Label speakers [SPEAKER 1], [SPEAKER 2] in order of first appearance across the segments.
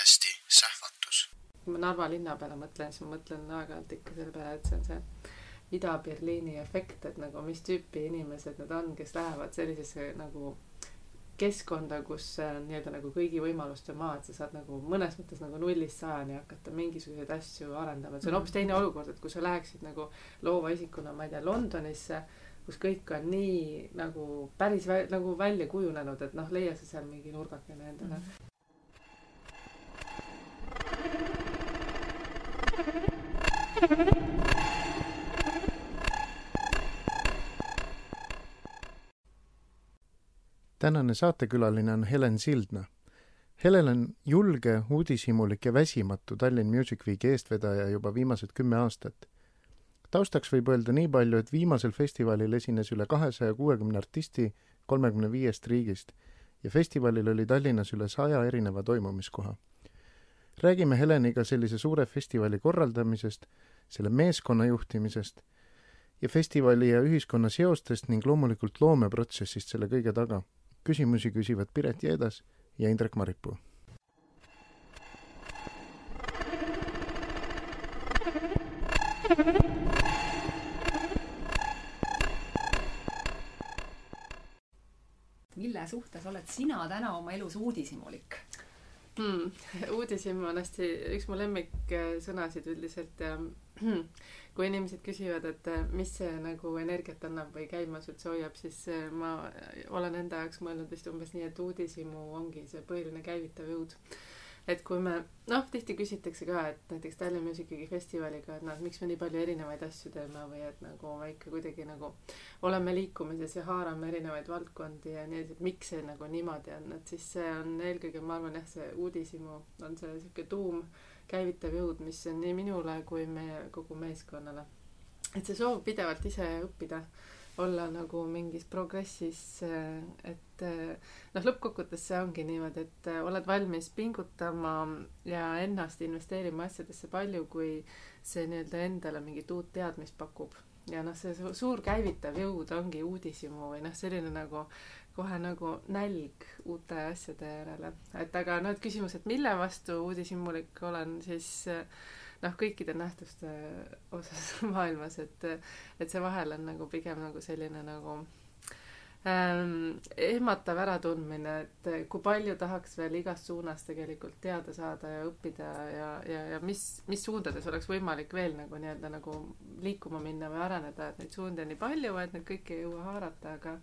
[SPEAKER 1] podcasti Sähvatus.
[SPEAKER 2] kui ma Narva linna peale mõtlen, siis ma mõtlen aeg-ajalt ikka selle peale, et see on see Ida-Berliini efekt, et nagu mis tüüpi inimesed need on, kes lähevad sellisesse nagu keskkonda, kus nii-öelda nagu kõigi võimaluste maa, et sa saad nagu mõnes mõttes nagu nullist sajani hakata mingisuguseid asju arendama, et see on hoopis teine olukord, et kui sa läheksid nagu loova isikuna, ma ei tea, Londonisse, kus kõik on nii nagu päris vä nagu välja kujunenud, et noh, leia sa seal mingi nurgakene endale mm. -hmm.
[SPEAKER 3] Tänane saatekülaline on Helen Sildna. Helen on julge, uudishimulik ja väsimatu Tallinn Music Weeki eestvedaja juba viimased kümme aastat. taustaks võib öelda nii palju, et viimasel festivalil esines üle kahesaja kuuekümne artisti kolmekümne viiest riigist ja festivalil oli Tallinnas üle saja erineva toimumiskoha. räägime Heleniga sellise suure festivali korraldamisest, selle meeskonna juhtimisest ja festivali ja ühiskonna seostest ning loomulikult loomeprotsessist selle kõige taga küsimusi küsivad Piret Jeedas ja Indrek Maripuu.
[SPEAKER 4] mille suhtes oled sina täna oma elus uudishimulik
[SPEAKER 2] hmm.? uudishimu on hästi üks mu lemmiksõnasid üldiselt ja kui inimesed küsivad, et äh, mis see nagu energiat annab või käimas üldse hoiab, siis äh, ma olen enda jaoks mõelnud vist umbes nii, et uudishimu ongi see põhiline käivitav jõud. et kui me, noh, tihti küsitakse ka, et näiteks Tallinn Music Weeki festivaliga, et noh, et miks me nii palju erinevaid asju teeme või et nagu me ikka kuidagi nagu oleme liikumises ja haarame erinevaid valdkondi ja nii edasi, et miks see nagu niimoodi on, et siis see on eelkõige, ma arvan jah, see uudishimu on see sihuke tuum käivitav jõud, mis on nii minule kui meie kogu meeskonnale. et see soov pidevalt ise õppida, olla nagu mingis progressis, et noh, lõppkokkuvõttes see ongi niimoodi, et oled valmis pingutama ja ennast investeerima asjadesse palju, kui see nii-öelda endale mingit uut teadmist pakub. ja noh, see suur käivitav jõud ongi uudishimu või noh, selline nagu kohe nagu nälg uute asjade järele. et aga noh, et küsimus, et mille vastu uudishimulik olen, siis noh, kõikide nähtuste osas maailmas, et, et see vahel on nagu pigem nagu selline nagu ähm, ehmatav äratundmine, et kui palju tahaks veel igast suunast tegelikult teada saada ja õppida ja, ja, ja mis, mis suundades oleks võimalik veel nagu nii-öelda nagu liikuma minna või areneda, et neid suundi on nii palju, et neid kõiki ei jõua haarata, aga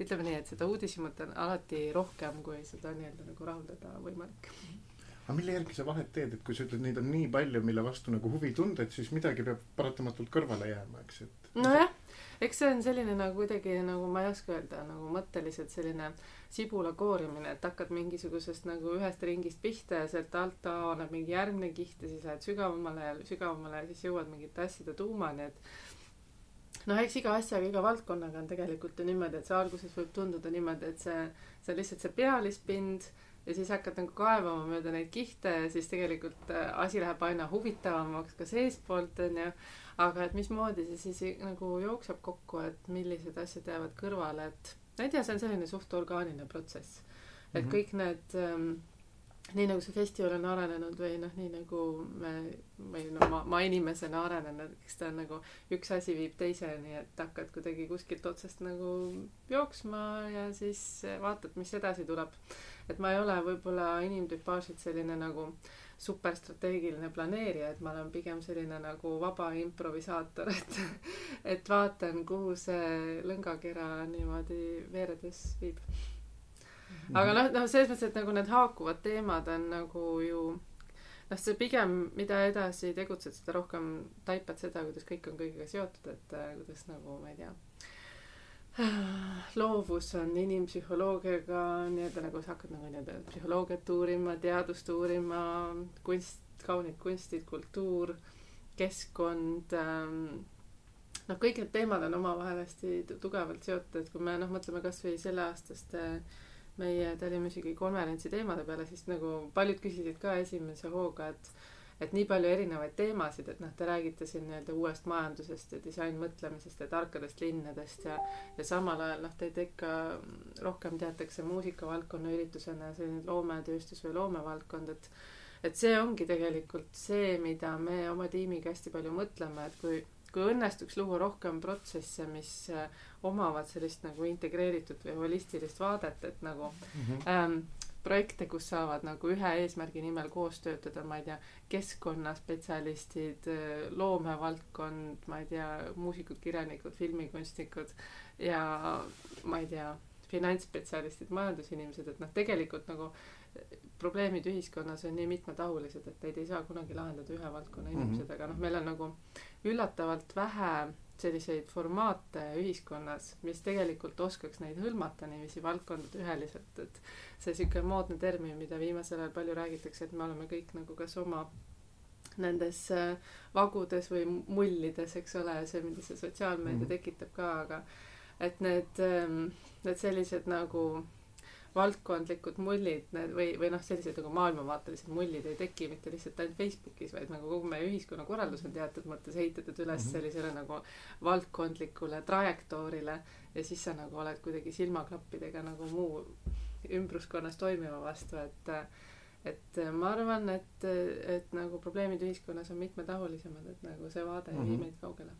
[SPEAKER 2] ütleme nii, et seda uudishimut on alati rohkem, kui seda nii-öelda nagu rahuldada võimalik.
[SPEAKER 3] aga mille järgi sa vahet teed, et kui sa ütled, neid on nii palju, mille vastu nagu huvi tunda, et siis midagi peab paratamatult kõrvale jääma, eks, et.
[SPEAKER 2] nojah, eks see on selline nagu kuidagi nagu ma ei oska öelda, nagu mõtteliselt selline sibula koorimine, et hakkad mingisugusest nagu ühest ringist pihta ja sealt alt avaneb mingi järgmine kiht ja siis lähed sügavamale ja sügavamale ja siis jõuad mingite asjade tuumani, et noh, eks iga asjaga, iga valdkonnaga on tegelikult ju niimoodi, et see alguses võib tunduda niimoodi, et see, see on lihtsalt see pealispind ja siis hakkad nagu kaevama mööda neid kihte ja siis tegelikult äh, asi läheb aina huvitavamaks ka seestpoolt onju. aga et mismoodi see siis nagu jookseb kokku, et millised asjad jäävad kõrvale, et ma ei tea, see on selline suht orgaaniline protsess. et mm -hmm. kõik need ähm, nii nagu see festival on arenenud või noh, nii nagu me või no ma, ma inimesena arenenud, eks ta on nagu üks asi viib teiseni, et hakkad kuidagi kuskilt otsast nagu jooksma ja siis vaatad, mis edasi tuleb. et ma ei ole võib-olla inimtüpaažilt selline nagu superstrateegiline planeerija, et ma olen pigem selline nagu vaba improvisaator, et et vaatan, kuhu see lõngakera niimoodi veeredes viib aga noh, noh, selles mõttes, et nagu need haakuvad teemad on nagu ju noh, see pigem, mida edasi tegutsed, seda rohkem taipad seda, kuidas kõik on kõigega seotud, et äh, kuidas nagu, ma ei tea, loovus on inimpsühholoogiaga nii-öelda nagu sa hakkad nagu nii-öelda psühholoogiat uurima, teadust uurima, kunst, kaunid kunstid, kultuur, keskkond ähm,, noh, kõik need teemad on omavahel hästi tugevalt seotud, et kui me noh, mõtleme kasvõi selleaastaste äh, meie telemusiki konverentsi teemade peale, siis nagu paljud küsisid ka esimese hooga, et et nii palju erinevaid teemasid, et noh, te räägite siin nii-öelda uuest majandusest ja disainmõtlemisest ja tarkadest linnadest ja ja samal ajal noh, teid ikka rohkem teatakse muusikavaldkonna üritusena selline loometööstus või loomevaldkond, et et see ongi tegelikult see, mida me oma tiimiga hästi palju mõtleme, et kui kui õnnestuks luua rohkem protsesse, mis äh, omavad sellist nagu integreeritud või holistilist vaadet, et nagu mm -hmm. ähm, projekte, kus saavad nagu ühe eesmärgi nimel koos töötada, ma ei tea, keskkonnaspetsialistid, äh, loomevaldkond, ma ei tea, muusikud, kirjanikud, filmikunstnikud ja ma ei tea, finantsspetsialistid, majandusinimesed, et noh, tegelikult nagu probleemid ühiskonnas on nii mitmetahulised, et neid ei saa kunagi lahendada ühe valdkonna inimesed mm, -hmm. aga noh, meil on nagu üllatavalt vähe selliseid formaate ühiskonnas, mis tegelikult oskaks neid hõlmata niiviisi valdkondadeüheliselt, et see sihuke moodne termin, mida viimasel ajal palju räägitakse, et me oleme kõik nagu kas oma nendes äh, vagudes või mullides, eks ole, see, mida see sotsiaalmeedia mm -hmm. tekitab ka, aga et need, ähm, need sellised nagu valdkondlikud mullid need või, või noh, sellised nagu maailmavaatelised mullid ei teki mitte lihtsalt ainult Facebookis, vaid nagu kogu meie ühiskonnakorraldus on teatud mõttes ehitatud üles mm -hmm. sellisele nagu valdkondlikule trajektoorile ja siis sa nagu oled kuidagi silmaklappidega nagu muu ümbruskonnas toimiva vastu, et et ma arvan, et, et nagu probleemid ühiskonnas on mitmetahulisemad, et nagu see vaade ei mm -hmm. vii meid kaugele.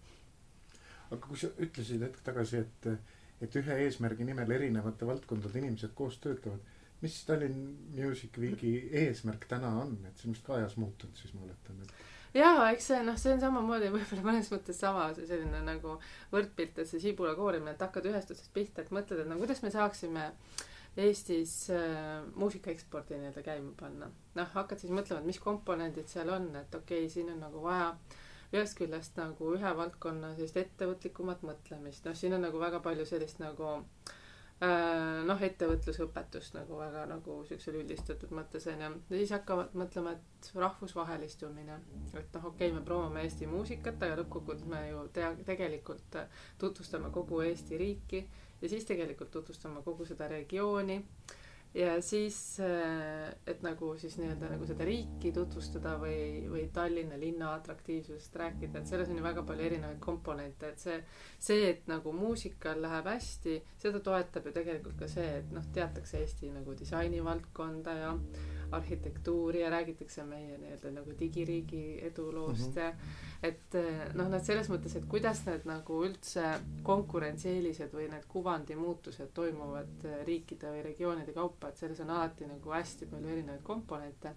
[SPEAKER 3] aga kui sa ütlesid hetk tagasi, et et ühe eesmärgi nimel erinevate valdkondade inimesed koos töötavad. mis Tallinn Music Weeki eesmärk täna on, et see on vist ka ajas muutunud, siis ma oletan, et
[SPEAKER 2] jaa, eks see noh, see on samamoodi võib-olla mõnes mõttes sama see selline nagu võrdpilt, et see sibula koorimine, et hakkad ühest otsast pihta, et mõtled, et no kuidas me saaksime Eestis äh, muusika ekspordi nii-öelda käima panna. noh, hakkad siis mõtlema, et mis komponendid seal on, et okei okay,, siin on nagu vaja äh, ühest küljest nagu ühe valdkonna sellist ettevõtlikumat mõtlemist, noh, siin on nagu väga palju sellist nagu äh, noh, ettevõtlusõpetust nagu väga nagu siuksel üldistatud mõttes onju. ja siis hakkavad mõtlema, et rahvusvahelistumine, et noh, okei okay,, me promoome Eesti muusikat, aga lõppkokkuvõttes me ju tea-, tegelikult tutvustame kogu Eesti riiki ja siis tegelikult tutvustame kogu seda regiooni ja siis, äh, et nagu siis nii-öelda nagu seda riiki tutvustada või, või Tallinna linna atraktiivsusest rääkida, et selles on ju väga palju erinevaid komponente, et see, see, et nagu muusikal läheb hästi, seda toetab ju tegelikult ka see, et noh, teatakse Eesti nagu disainivaldkonda ja arhitektuuri ja räägitakse meie nii-öelda nagu digiriigi eduloost mm -hmm. ja et noh, nad selles mõttes, et kuidas need nagu üldse konkurentsieelised või need kuvandi muutused toimuvad riikide või regioonide kaupa, et selles on alati nagu hästi palju erinevaid komponente.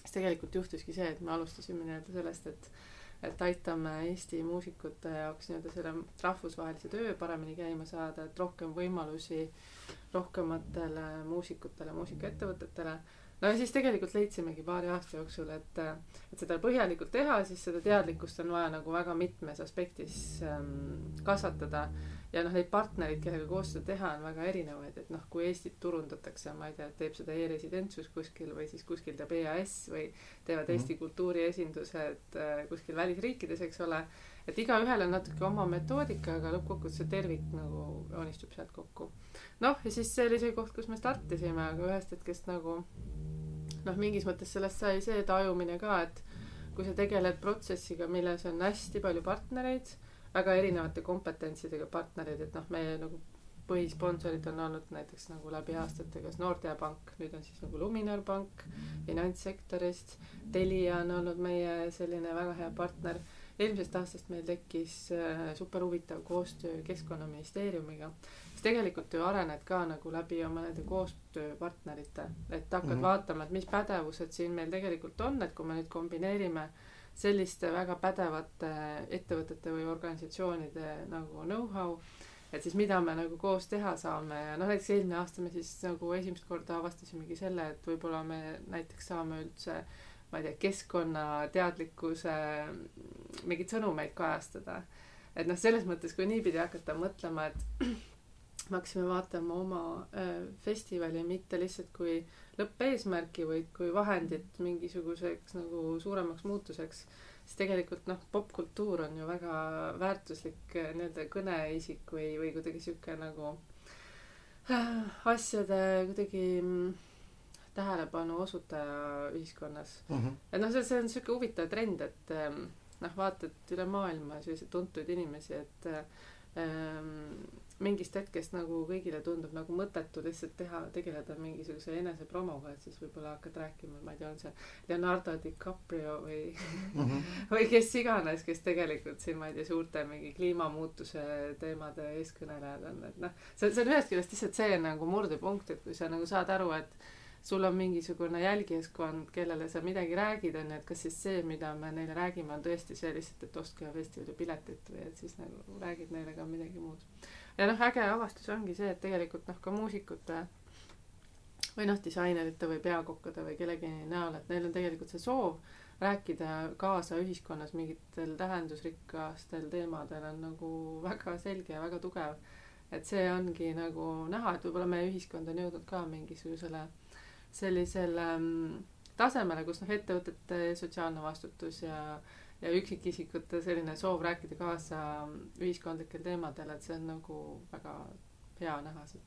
[SPEAKER 2] siis tegelikult juhtuski see, et me alustasime nii-öelda sellest, et et aitame Eesti muusikute jaoks nii-öelda selle rahvusvahelise töö paremini käima saada, et rohkem võimalusi rohkematele muusikutele, muusikaettevõtetele no ja siis tegelikult leidsimegi paari aasta jooksul, et, et seda põhjalikult teha, siis seda teadlikkust on vaja nagu väga mitmes aspektis ähm, kasvatada. ja noh, neid partnereid, kellega koostööd teha, on väga erinevaid, et noh, kui Eestit turundatakse, ma ei tea, teeb seda e-residentsus kuskil või siis kuskil teeb EAS või teevad. Eesti kultuuriesindused äh, kuskil välisriikides, eks ole et igaühel on natuke oma metoodika, aga lõppkokkuvõttes see tervik nagu joonistub sealt kokku. Noh, ja siis see oli see koht, kus me startisime, aga ühest hetkest nagu noh, mingis mõttes sellest sai see tajumine ka, et kui sa tegeled protsessiga, milles on hästi palju partnereid, väga erinevate kompetentsidega partnereid, et noh, meie nagu põhisponsorid on olnud näiteks nagu läbi aastate kas Nordea Pank, nüüd on siis nagu Luminor Pank finantssektorist, Telia on olnud meie selline väga hea partner. eelmisest aastast meil tekkis äh, super huvitav koostöö Keskkonnaministeeriumiga siis tegelikult ju arened ka nagu läbi oma nende koostööpartnerite, et hakkad mm -hmm. vaatama, et mis pädevused siin meil tegelikult on, et kui me nüüd kombineerime selliste väga pädevate ettevõtete või organisatsioonide nagu know-how, et siis mida me nagu koos teha saame ja noh, näiteks eelmine aasta me siis nagu esimest korda avastasimegi selle, et võib-olla me näiteks saame üldse ma ei tea, keskkonnateadlikkuse mingeid sõnumeid kajastada. et noh, selles mõttes, kui niipidi hakata mõtlema, et me hakkasime vaatama oma äh, festivali mitte lihtsalt kui lõppeesmärki, vaid kui vahendit mingisuguseks nagu suuremaks muutuseks, siis tegelikult noh, popkultuur on ju väga väärtuslik äh, nii-öelda kõneisik või, või kuidagi sihuke nagu äh, asjade kuidagi mm, tähelepanu osutaja ühiskonnas mm. -hmm. et noh, see, see on sihuke huvitav trend, et ähm, noh, vaatad üle maailma selliseid tuntuid inimesi, et ähm, mingist hetkest nagu kõigile tundub nagu mõttetu lihtsalt teha, tegeleda mingisuguse enesepromoga, et siis võib-olla hakkad rääkima, ma ei tea, on see Leonardo DiCaprio või mm, -hmm. või kes iganes, kes tegelikult siin, ma ei tea, suurte mingi kliimamuutuse teemade eeskõnelejad on, et noh, see, see on ühest küljest lihtsalt see nagu murdepunkt, et kui sa nagu saad aru, et sul on mingisugune jälgijaskond, kellele sa midagi räägid, on ju, et kas siis see, mida me neile räägime, on tõesti see lihtsalt, et ostke festivali piletit või et siis nagu räägid neile ka midagi muud ja noh, äge avastus ongi see, et tegelikult noh, ka muusikute või noh, disainerite või peakokkade või kellegi näol, et neil on tegelikult see soov rääkida kaasa ühiskonnas mingitel tähendusrikastel teemadel on nagu väga selge ja väga tugev. et see ongi nagu näha, et võib-olla meie ühiskond on jõudnud ka mingisugusele sellisele mm, tasemele, kus noh, ettevõtete sotsiaalne vastutus ja ja üksikisikute selline soov rääkida kaasa ühiskondlikel teemadel, et see on nagu väga hea näha seda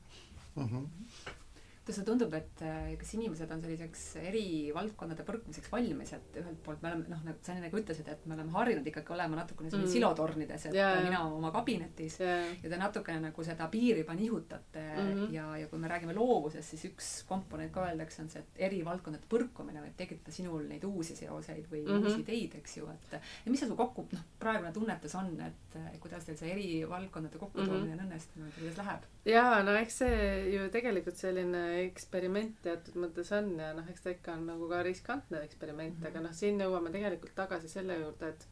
[SPEAKER 2] mm.
[SPEAKER 4] -hmm kuidas sulle tundub, et äh, kas inimesed on selliseks eri valdkondade põrkumiseks valmis, et ühelt poolt me oleme noh, nagu sa enne nagu ütlesid, et me oleme harjunud ikkagi olema natukene mm. silotornides, et yeah. mina oma kabinetis yeah. ja te natukene nagu seda piiri juba nihutate mm -hmm. ja, ja kui me räägime loovusest, siis üks komponent ka öeldakse, on see, et eri valdkondade põrkumine võib tekitada sinul neid uusi seoseid või mm -hmm. uusi ideid, eks ju, et ja mis see su kokku, noh, praegune tunnetus on, et kuidas teil see eri valdkondade kokkutoomine mm -hmm. on õnnestunud, kuidas läheb?
[SPEAKER 2] jaa, no eks see ju tegelikult selline eksperiment teatud mõttes on ja noh, eks ta ikka on nagu ka riskantne eksperiment mm, -hmm. aga noh, siin jõuame tegelikult tagasi selle juurde, et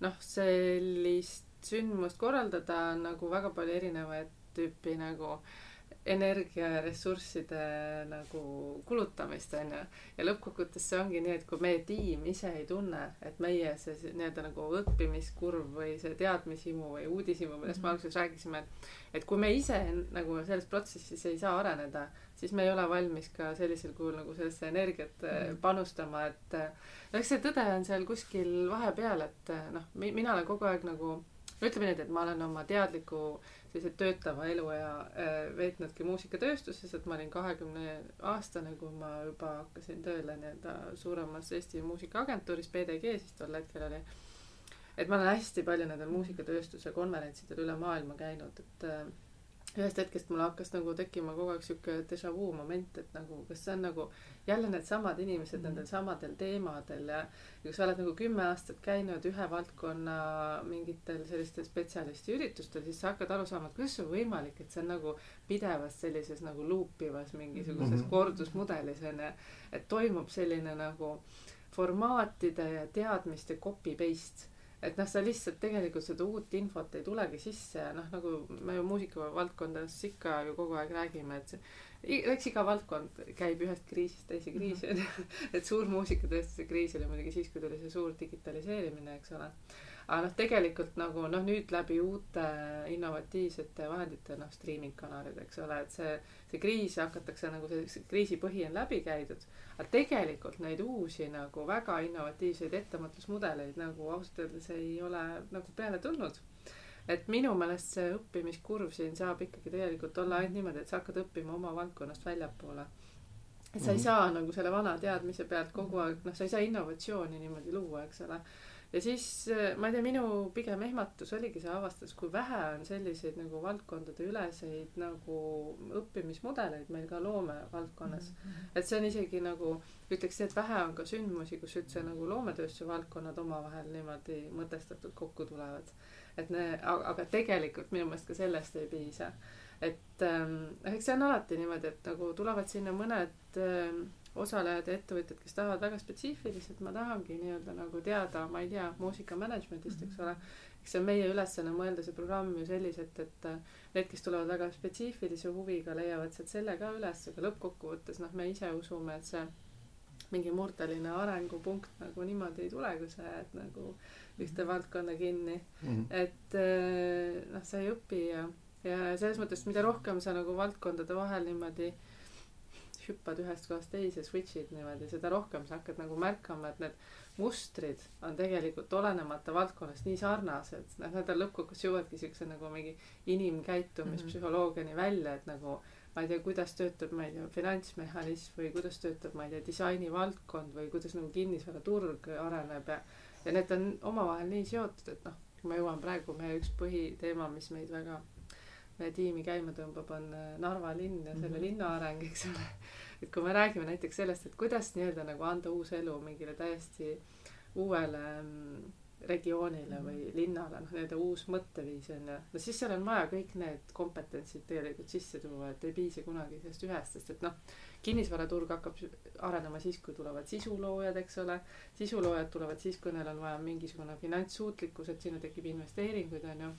[SPEAKER 2] noh, sellist sündmust korraldada on nagu väga palju erinevaid tüüpi nagu äh, energiaressursside nagu kulutamist, on ju. ja lõppkokkuvõttes see ongi nii, et kui meie tiim ise ei tunne, et meie see, nii-öelda nagu õppimiskurv või see teadmishimu või uudishimu, millest mm -hmm. me alguses rääkisime, et et kui me ise nagu selles protsessis ei saa areneda, siis me ei ole valmis ka sellisel kujul nagu sellesse energiat mm -hmm. panustama, et no eks see tõde on seal kuskil vahepeal, et noh, mina olen kogu aeg nagu no ütleme nii, et ma olen oma teadliku sellise töötava eluea äh, veetnudki muusikatööstuses, et ma olin kahekümne aastane, kui ma juba hakkasin tööle nii-öelda suuremas Eesti muusikaagentuuris, PDG siis tol hetkel oli. et ma olen hästi palju nendel muusikatööstuse konverentsidel üle maailma käinud, et äh, ühest hetkest mul hakkas nagu tekkima kogu aeg sihuke déjà vu moment, et nagu kas see on nagu jälle needsamad inimesed mm nendel samadel teemadel ja, ja kui sa oled nagu kümme aastat käinud ühe valdkonna mingitel sellistel spetsialistiüritustel, siis sa hakkad aru saama, et kuidas on võimalik, et see on nagu pidevas sellises nagu luupivas mingisuguses mm -hmm. kordusmudelis onju, et toimub selline nagu formaatide ja teadmiste copy paste et noh, sa lihtsalt tegelikult seda uut infot ei tulegi sisse ja noh, nagu me ju muusika valdkondas ikka ju kogu aeg räägime, et see eks iga valdkond käib ühest kriisist teise kriisi onju mm -hmm. et suur muusikatööstuse kriis oli muidugi siis, kui tuli see suur digitaliseerimine, eks ole aga noh, tegelikult nagu noh, nüüd läbi uute innovatiivsete vahendite, noh, streaming kanalid, eks ole, et see, see kriis hakatakse nagu see kriisi põhi on läbi käidud. aga tegelikult neid uusi nagu väga innovatiivseid ettemõtlusmudeleid nagu ausalt öeldes ei ole nagu peale tulnud et minu meelest see õppimiskurv siin saab ikkagi tegelikult olla ainult niimoodi, et sa hakkad õppima oma valdkonnast väljapoole. et sa ei mhm. saa nagu selle vana teadmise pealt kogu aeg, noh, sa ei saa innovatsiooni niimoodi luua, eks ole ja siis äh, ma ei tea, minu pigem ehmatus oligi see avastus, kui vähe on selliseid nagu valdkondade üleseid nagu õppimismudeleid meil ka loomevaldkonnas mm. -hmm. et see on isegi nagu, ütleks et vähe on ka sündmusi, kus üldse nagu loometööstuse valdkonnad omavahel niimoodi mõtestatult kokku tulevad. et ne-, aga tegelikult minu meelest ka sellest ei piisa. et ähm, eks see on alati niimoodi, et nagu tulevad sinna mõned ähm, osalejad ja ettevõtjad, kes tahavad väga spetsiifiliselt, ma tahangi nii-öelda nagu teada, ma ei tea, muusika management'ist, eks ole. eks see on meie ülesanne mõelda see programm ju selliselt, et need, kes tulevad väga spetsiifilise huviga, leiavad sealt selle ka üles, aga lõppkokkuvõttes noh, me ise usume, et see mingi murdeline arengupunkt nagu niimoodi ei tule, kui sa jääd nagu ühte valdkonda kinni mm. -hmm. et noh, sa ei õpi ja, ja selles mõttes, mida rohkem sa nagu valdkondade vahel niimoodi äh, hüppad ühest kohast teise, switch'id niimoodi, seda rohkem sa hakkad nagu märkama, et need mustrid on tegelikult olenemata valdkonnast nii sarnased, noh, need on lõppkokkuvõttes jõuavadki siukse nagu mingi inimkäitumispsühholoogiani välja, et nagu ma ei tea, kuidas töötab, ma ei tea, finantsmehhanism või kuidas töötab, ma ei tea, disainivaldkond või kuidas nagu kinnisvaraturg areneb ja ja need on omavahel nii seotud, et noh, ma jõuan praegu meie üks põhiteema, mis meid väga tiimi käima tõmbab, on äh, Narva linn ja selle mm -hmm. linna areng, eks ole. et kui me räägime näiteks sellest, et kuidas nii-öelda nagu anda uus elu mingile täiesti uuele mm, regioonile või mhm. linnale, noh, nii-öelda uus mõtteviis on ju. no siis seal on vaja kõik need kompetentsid tegelikult sisse tuua, et ei piisa kunagi sellest ühest, sest et noh, kinnisvaraturg hakkab arenema siis, kui tulevad sisuloojad, eks ole. sisuloojad tulevad siis, kui neil on vaja mingisugune finantssuutlikkus, et sinna tekib investeeringuid, on ju.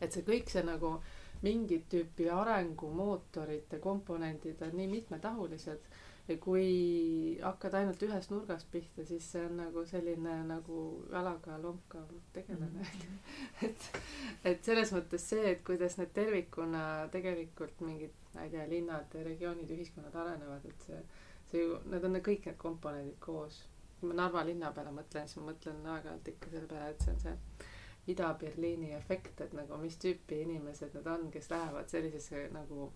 [SPEAKER 2] et see kõik see nagu mingit tüüpi arengumootorite komponendid on nii mitmetahulised ja kui hakkad ainult ühest nurgast pihta, siis see on nagu selline nagu jalaga lonkav tegelane mm. -hmm. et, et selles mõttes see, et kuidas need tervikuna tegelikult mingid, ma ei tea, linnad, regioonid, ühiskonnad arenevad, et see, see ju, need on kõik need komponendid koos. kui ma Narva linna peale mõtlen, siis ma mõtlen aeg-ajalt ikka selle peale, et see on see Ida-Berliini efekt, et nagu mis tüüpi inimesed need on, kes lähevad sellisesse nagu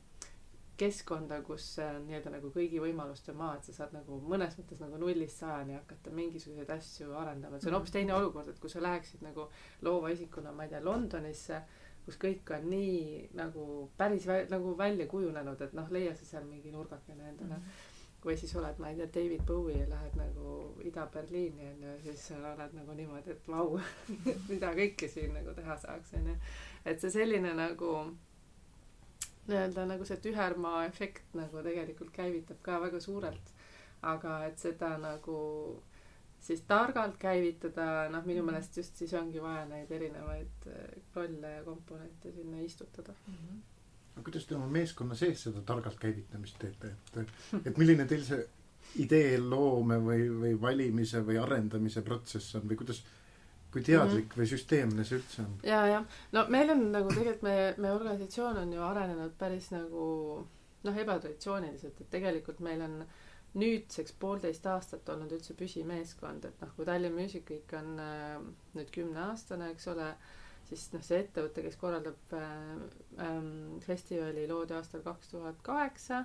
[SPEAKER 2] keskkonda, kus on nii-öelda nagu kõigi võimaluste maa, et sa saad nagu mõnes mõttes nagu nullist sajani hakata mingisuguseid asju arendama, et see on hoopis teine olukord, et kui sa läheksid nagu loova isikuna, ma ei tea, Londonisse, kus kõik on nii nagu päris vä nagu välja kujunenud, et noh, leia sa seal mingi nurgakene endale mm. -hmm või siis oled, ma ei tea, David Bowie ja lähed nagu Ida-Berliini onju, siis sa oled nagu niimoodi, et vau mida kõike siin nagu teha saaks onju. et see selline nagu nii-öelda nagu see tühermaa efekt nagu tegelikult käivitab ka väga suurelt. aga et seda nagu siis targalt käivitada, noh, minu mhm. meelest just siis ongi vaja neid erinevaid äh, rolle ja komponente sinna istutada mm. -hmm.
[SPEAKER 3] Aga kuidas te oma meeskonna sees seda targalt käivitamist teete, et, et milline teil see idee loome või, või valimise või arendamise protsess on või kuidas kui teadlik mm -hmm. või süsteemne see üldse on?
[SPEAKER 2] ja, jah. no meil on nagu tegelikult meie, meie organisatsioon on ju arenenud päris nagu noh, ebatraditsiooniliselt, et tegelikult meil on nüüdseks poolteist aastat olnud üldse püsimeeskond, et noh, kui Tallinn Music Week on äh, nüüd kümneaastane, eks ole, siis noh, see ettevõte, kes korraldab äh, ähm, festivali, loodi aastal kaks tuhat kaheksa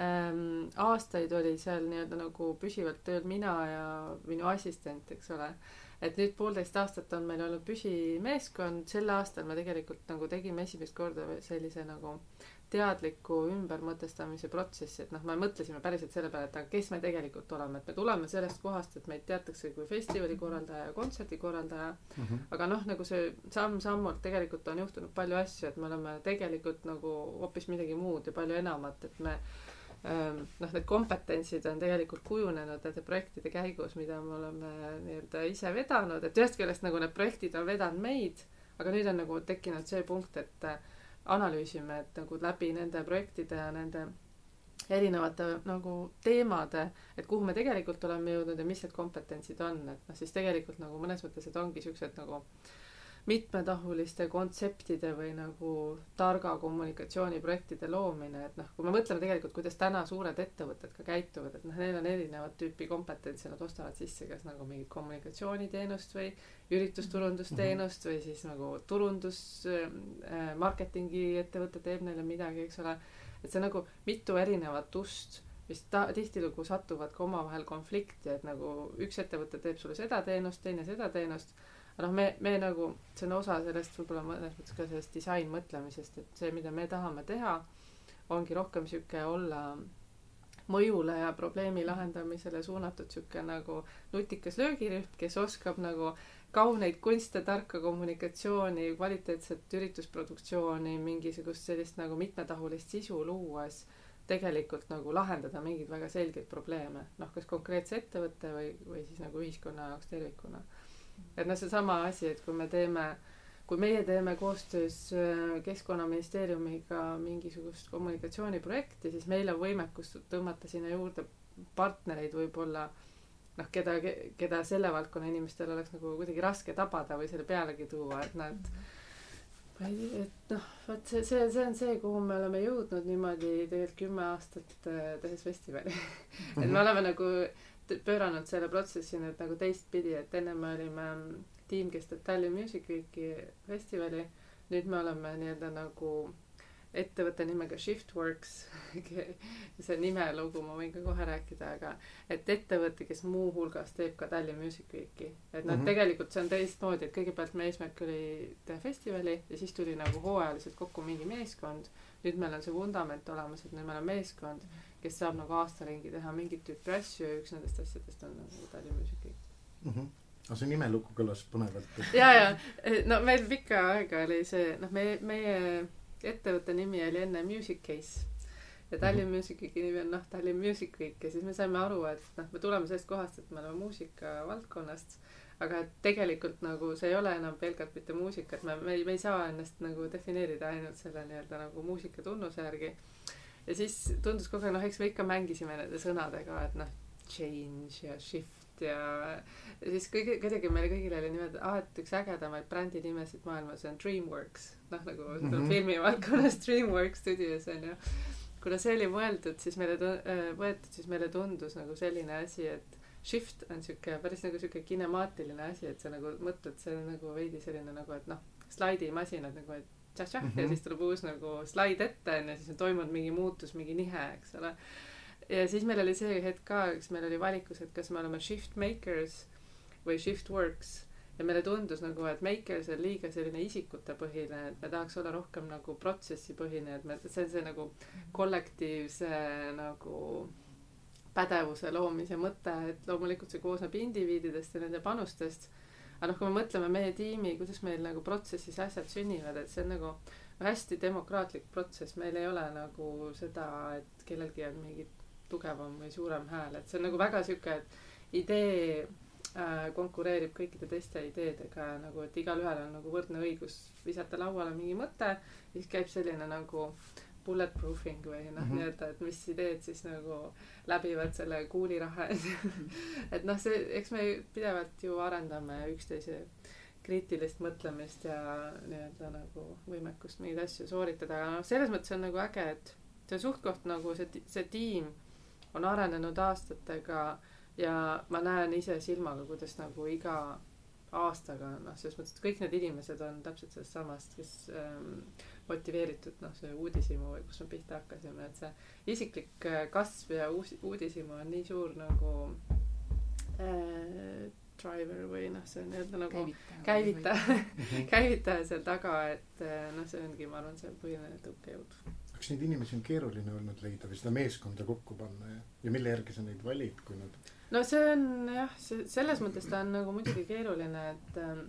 [SPEAKER 2] ähm,. aastaid oli seal nii-öelda nagu püsivalt tööl mina ja minu assistent, eks ole et nüüd poolteist aastat on meil olnud püsimeeskond, sel aastal me tegelikult nagu tegime esimest korda sellise nagu teadliku ümbermõtestamise protsessi, et noh, me mõtlesime päriselt selle peale, et aga kes me tegelikult oleme, et me tuleme sellest kohast, et meid teatakse kui festivali korraldaja ja kontserdi korraldaja mm. -hmm. aga noh, nagu see samm-sammult tegelikult on juhtunud palju asju, et me oleme tegelikult nagu hoopis midagi muud ja palju enamat, et me noh, need kompetentsid on tegelikult kujunenud nende projektide käigus, mida me oleme nii-öelda ise vedanud, et ühest küljest nagu need projektid on vedanud meid, aga nüüd on nagu tekkinud see punkt, et äh, analüüsime, et nagu läbi nende projektide ja nende erinevate nagu teemade, et kuhu me tegelikult oleme jõudnud ja mis need kompetentsid on, et noh, siis tegelikult nagu mõnes mõttes, et ongi siuksed nagu äh, mitmetahuliste kontseptide või nagu targa kommunikatsiooniprojektide loomine, et noh, kui me mõtleme tegelikult, kuidas täna suured ettevõtted ka käituvad, et noh, neil on erinevat tüüpi kompetentsi, nad ostavad sisse kas nagu mingit kommunikatsiooniteenust või üritusturundusteenust või siis nagu turundus äh,, marketingi ettevõte teeb neile midagi, eks ole. et see nagu mitu erinevat ust mis ta tihtilugu satuvad ka omavahel konflikti, et nagu üks ettevõte teeb sulle seda teenust, teine seda teenust aga noh, me, me nagu, see on osa sellest võib-olla mõnes mõttes ka sellest disainmõtlemisest, et see, mida me tahame teha, ongi rohkem sihuke olla mõjule ja probleemi lahendamisele suunatud sihuke nagu nutikas löögirühm, kes oskab nagu kauneid kunste, tarka kommunikatsiooni, kvaliteetset üritusproduktsiooni, mingisugust sellist nagu mitmetahulist sisu luues tegelikult nagu lahendada mingeid väga selgeid probleeme, noh, kas konkreetse ettevõtte või, või siis nagu ühiskonna jaoks tervikuna et noh, seesama asi, et kui me teeme, kui meie teeme koostöös äh, Keskkonnaministeeriumiga mingisugust kommunikatsiooniprojekti, siis meil on võimekus tõmmata sinna juurde partnereid võib-olla noh, keda, keda selle valdkonna inimestel oleks nagu kuidagi raske tabada või selle pealegi tuua, et nad ma ei tea, et noh, vot see, see, see on see, kuhu me oleme jõudnud niimoodi tegelikult kümme aastat äh, tehes festivali. Et me oleme nagu pööranud selle protsessi nüüd nagu teistpidi, et enne me olime tiim, kes teeb Tallinn Music Weeki festivali. nüüd me oleme nii-öelda nagu ettevõtte nimega Shiftworks see nimelugu ma võin ka kohe rääkida, aga et ettevõte, kes muuhulgas teeb ka Tallinn Music Weeki. et noh mm -hmm., tegelikult see on teistmoodi, et kõigepealt meie eesmärk oli teha festivali ja siis tuli nagu hooajaliselt kokku mingi meeskond. nüüd meil on see vundament olemas, et nüüd meil on meeskond, kes saab nagu aasta ringi teha mingit tüüpi asju ja üks nendest asjadest on nagu Tallinn Music
[SPEAKER 3] mm. -hmm aga see nimelugu kõlas põnevalt.
[SPEAKER 2] ja, ja no meil pikka aega oli see, noh, meie, meie ettevõtte nimi oli enne Music Case ja Tallinn mm -hmm. Music Weeki nimi on noh, Tallinn Music Week ja siis me saime aru, et noh, me tuleme sellest kohast, et me oleme muusika valdkonnast, aga et tegelikult nagu see ei ole enam pelgalt mitte muusika, et me, me ei, me ei saa ennast nagu defineerida ainult selle nii-öelda nagu muusika tunnuse järgi. Ja siis tundus kogu aeg, noh, eks me ikka mängisime nende sõnadega, et noh, change ja shift ja ja siis kõige, kuidagi meile kõigile oli niimoodi, aa, et üks ägedamaid brändinimesid maailmas on Dreamworks. noh, nagu mm -hmm. filmivaldkonnas Dreamworks Studios on ju. kuna see oli mõeldud, siis meile tu-, äh, võetud, siis meile tundus nagu selline asi, et shift on sihuke päris nagu sihuke kinemaatiline asi, et sa nagu mõtled, see on nagu veidi selline nagu, et noh, slaidimasinad nagu, et tšah-tšah mm -hmm. ja mhm. siis tuleb uus nagu slaid ette onju, siis on toimunud mingi muutus, mingi nihe, eks ole. ja siis meil oli see hetk ka, eks meil oli valikus, et kas me oleme shift makers või shift works ja meile tundus nagu, et Makers on liiga selline isikutepõhine, et me tahaks olla rohkem nagu protsessipõhine, et me, see on see nagu kollektiivse nagu pädevuse loomise mõte, et loomulikult see koosneb indiviididest ja nende panustest. Aga noh, kui me mõtleme meie tiimi, kuidas meil nagu protsessis asjad sünnivad, et see on nagu hästi demokraatlik protsess, meil ei ole nagu seda, et kellelgi on mingi tugevam või suurem hääl, et see on nagu väga sihuke, et idee äh, konkureerib kõikide teiste ideedega. Ja nagu, et igalühel on nagu võrdne õigus visata lauale mingi mõte, siis käib selline nagu bulletproofing või noh mm -hmm., nii-öelda, et mis ideed siis nagu läbivad selle kuulirahe et noh, see, eks me pidevalt ju arendame üksteise kriitilist mõtlemist ja nii-öelda nagu võimekust mingeid asju sooritada, aga noh, selles mõttes on nagu äge, et see suht-koht nagu see, see tiim on arenenud aastatega ja ma näen ise silmaga, kuidas nagu iga aastaga noh, selles mõttes, et kõik need inimesed on täpselt sellest samast, kes ähm, motiveeritud noh, see uudishimu või kus me pihta hakkasime, et see isiklik äh, kasv ja uus, uudishimu on nii suur nagu äh, driver või noh, see nii-öelda nagu käivitaja, käivitaja seal taga, et äh, noh, see ongi, ma arvan, see põhiline tõukejõud.
[SPEAKER 3] kas neid inimesi on keeruline olnud leida või seda meeskonda kokku panna ja, ja mille järgi sa neid valid, kui nad
[SPEAKER 2] no see on jah, see selles mõttes ta on nagu muidugi keeruline, et ähm,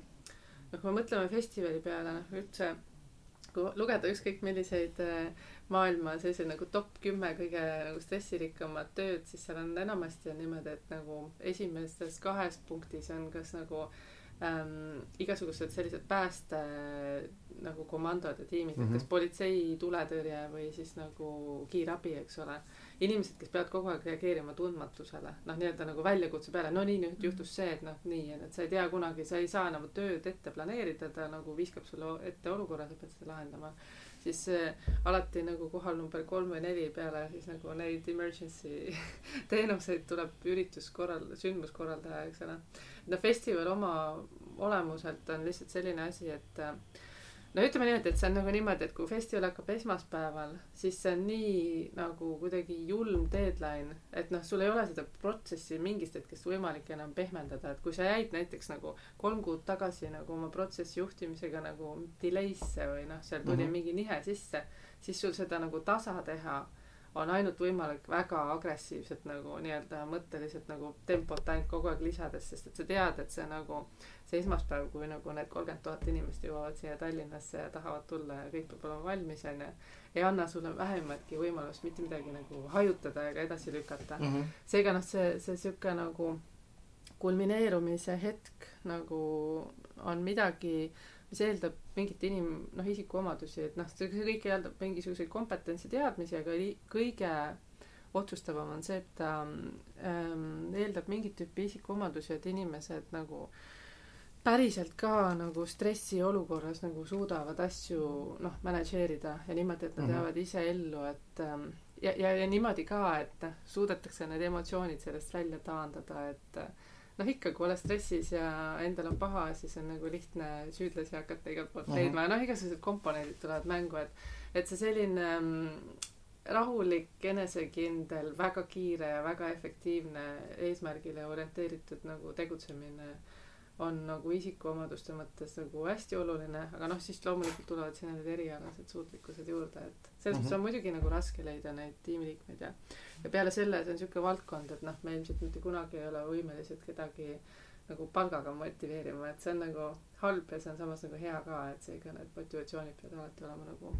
[SPEAKER 2] noh, kui me mõtleme festivali peale, noh üldse kui lugeda ükskõik milliseid äh, maailma selliseid nagu top kümme kõige nagu stressirikkamat tööd, siis seal on enamasti on niimoodi, et nagu esimestes kahes punktis on kas nagu ähm, igasugused sellised pääste nagu komandod ja tiimid mm, -hmm. kas politsei, tuletõrje või siis nagu kiirabi, eks ole inimesed, kes peavad kogu aeg reageerima tundmatusele, noh, nii-öelda nagu väljakutse peale, no nii, nüüd juhtus see, et noh, nii, et sa ei tea kunagi, sa ei saa nagu tööd ette planeerida, ta nagu viskab sulle ette olukorra, sa pead seda lahendama. siis äh, alati nagu kohal number kolm või neli peale siis nagu neid emergency teenuseid tuleb ürituskorral-, sündmuskorraldaja, eks ole. no festival oma olemuselt on lihtsalt selline asi, et äh, no ütleme niimoodi, et see on nagu niimoodi, et kui festival hakkab esmaspäeval, siis see on nii nagu kuidagi julm deadline, et noh, sul ei ole seda protsessi mingist hetkest võimalik enam pehmendada, et kui sa jäid näiteks nagu kolm kuud tagasi nagu oma protsessi juhtimisega nagu delay'sse või noh, seal tuli mm -hmm. mingi nihe sisse, siis sul seda nagu tasa teha on ainult võimalik väga agressiivselt nagu nii-öelda mõtteliselt nagu tempot ainult kogu aeg lisades, sest et sa tead, et see nagu see esmaspäev, kui nagu need kolmkümmend tuhat inimest jõuavad siia Tallinnasse ja tahavad tulla ja kõik peab olema valmis onju, ei anna sulle vähematki võimalust mitte midagi nagu hajutada ega edasi lükata mm. -hmm. seega noh, see, see sihuke nagu kulmineerumise hetk nagu on midagi mis eeldab mingit inim-, noh, isikuomadusi, et noh, see kõik eeldab mingisuguseid kompetentsi, teadmisi, aga kõige otsustavam on see, et ta ähm, eeldab mingit tüüpi isikuomadusi, et inimesed nagu päriselt ka nagu stressiolukorras nagu suudavad asju noh, manageerida ja niimoodi, et nad mm -hmm. jäävad ise ellu, et ähm, ja, ja, ja niimoodi ka, et noh, suudetakse need emotsioonid sellest välja taandada, et äh, noh, ikka, kui oled stressis ja endal on paha, siis on nagu lihtne süüdlasi hakata igalt poolt leidma. Ja noh, igasugused komponendid tulevad mängu, et et see selline mm, rahulik, enesekindel, väga kiire ja väga efektiivne eesmärgile orienteeritud nagu tegutsemine on nagu isikuomaduste mõttes nagu hästi oluline, aga noh, siis loomulikult tulevad sinna need erialased suutlikkused juurde, et selles mõttes mm -hmm. on muidugi nagu raske leida neid tiimiliikmeid ja ja peale selle see on niisugune valdkond, et noh, me ilmselt mitte kunagi ei ole võimelised kedagi nagu palgaga motiveerima, et see on nagu halb ja see on samas nagu hea ka, et seega need motivatsioonid peavad alati olema nagu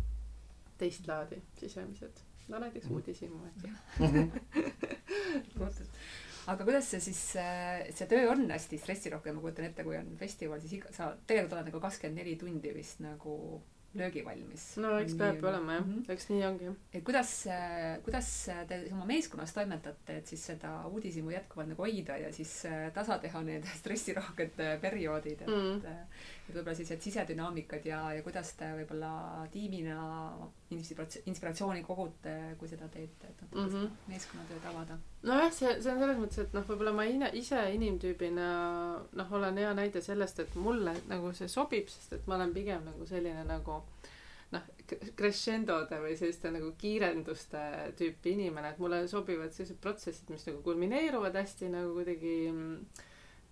[SPEAKER 2] teist laadi sisemised. no näiteks
[SPEAKER 3] Mhm.
[SPEAKER 2] uudishimu, eks ju.
[SPEAKER 4] Aga kuidas see siis, see töö on hästi stressirohke, ma kujutan ette, kui on festival, siis iga, sa tegelikult oled nagu kakskümmend neli tundi vist nagu löögivalmis.
[SPEAKER 2] no eks peabki olema jah
[SPEAKER 4] mm,
[SPEAKER 2] -hmm.
[SPEAKER 4] -hmm.
[SPEAKER 2] eks nii ongi.
[SPEAKER 4] et kuidas, kuidas te oma meeskonnas toimetate, et siis seda uudishimu jätkuvalt nagu hoida ja siis äh, tasa teha need stressirohked äh, perioodid, et
[SPEAKER 2] Mm.
[SPEAKER 4] mm. Et võib-olla sellised sisedünaamikad ja, ja kuidas te võib-olla tiimina inspirats-, inspiratsiooni kogute, kui seda teete, et
[SPEAKER 2] Mhm.
[SPEAKER 4] seda meeskonnatööd avada.
[SPEAKER 2] nojah, see, see on selles mõttes, et noh, võib-olla ma ina, ise inimtüübina noh, olen hea näide sellest, et mulle nagu see sobib, sest et ma olen pigem nagu selline nagu noh, crescendode või selliste nagu kiirenduste tüüpi inimene, et mulle sobivad sellised protsessid, mis nagu kulmineeruvad hästi nagu kuidagi mm,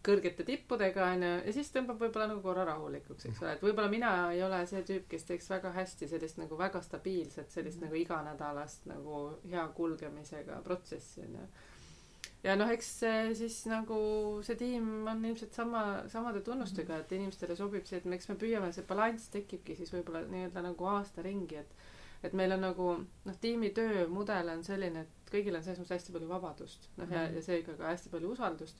[SPEAKER 2] kõrgete tippudega onju ja siis tõmbab võib-olla nagu korra rahulikuks, eks ole, et võib-olla mina ei ole see tüüp, kes teeks väga hästi sellist nagu väga stabiilset, sellist nagu iganädalast nagu hea kulgemisega protsessi onju. Ja noh, eks siis nagu see tiim on ilmselt sama, samade tunnustega, et inimestele sobib see, et me, eks me püüame, see balanss tekibki siis võib-olla nii-öelda nagu aasta ringi, et et meil on nagu noh, tiimitöö mudel on selline, et kõigil on selles mõttes hästi palju vabadust, noh ja, ja seega ka hästi palju usaldust.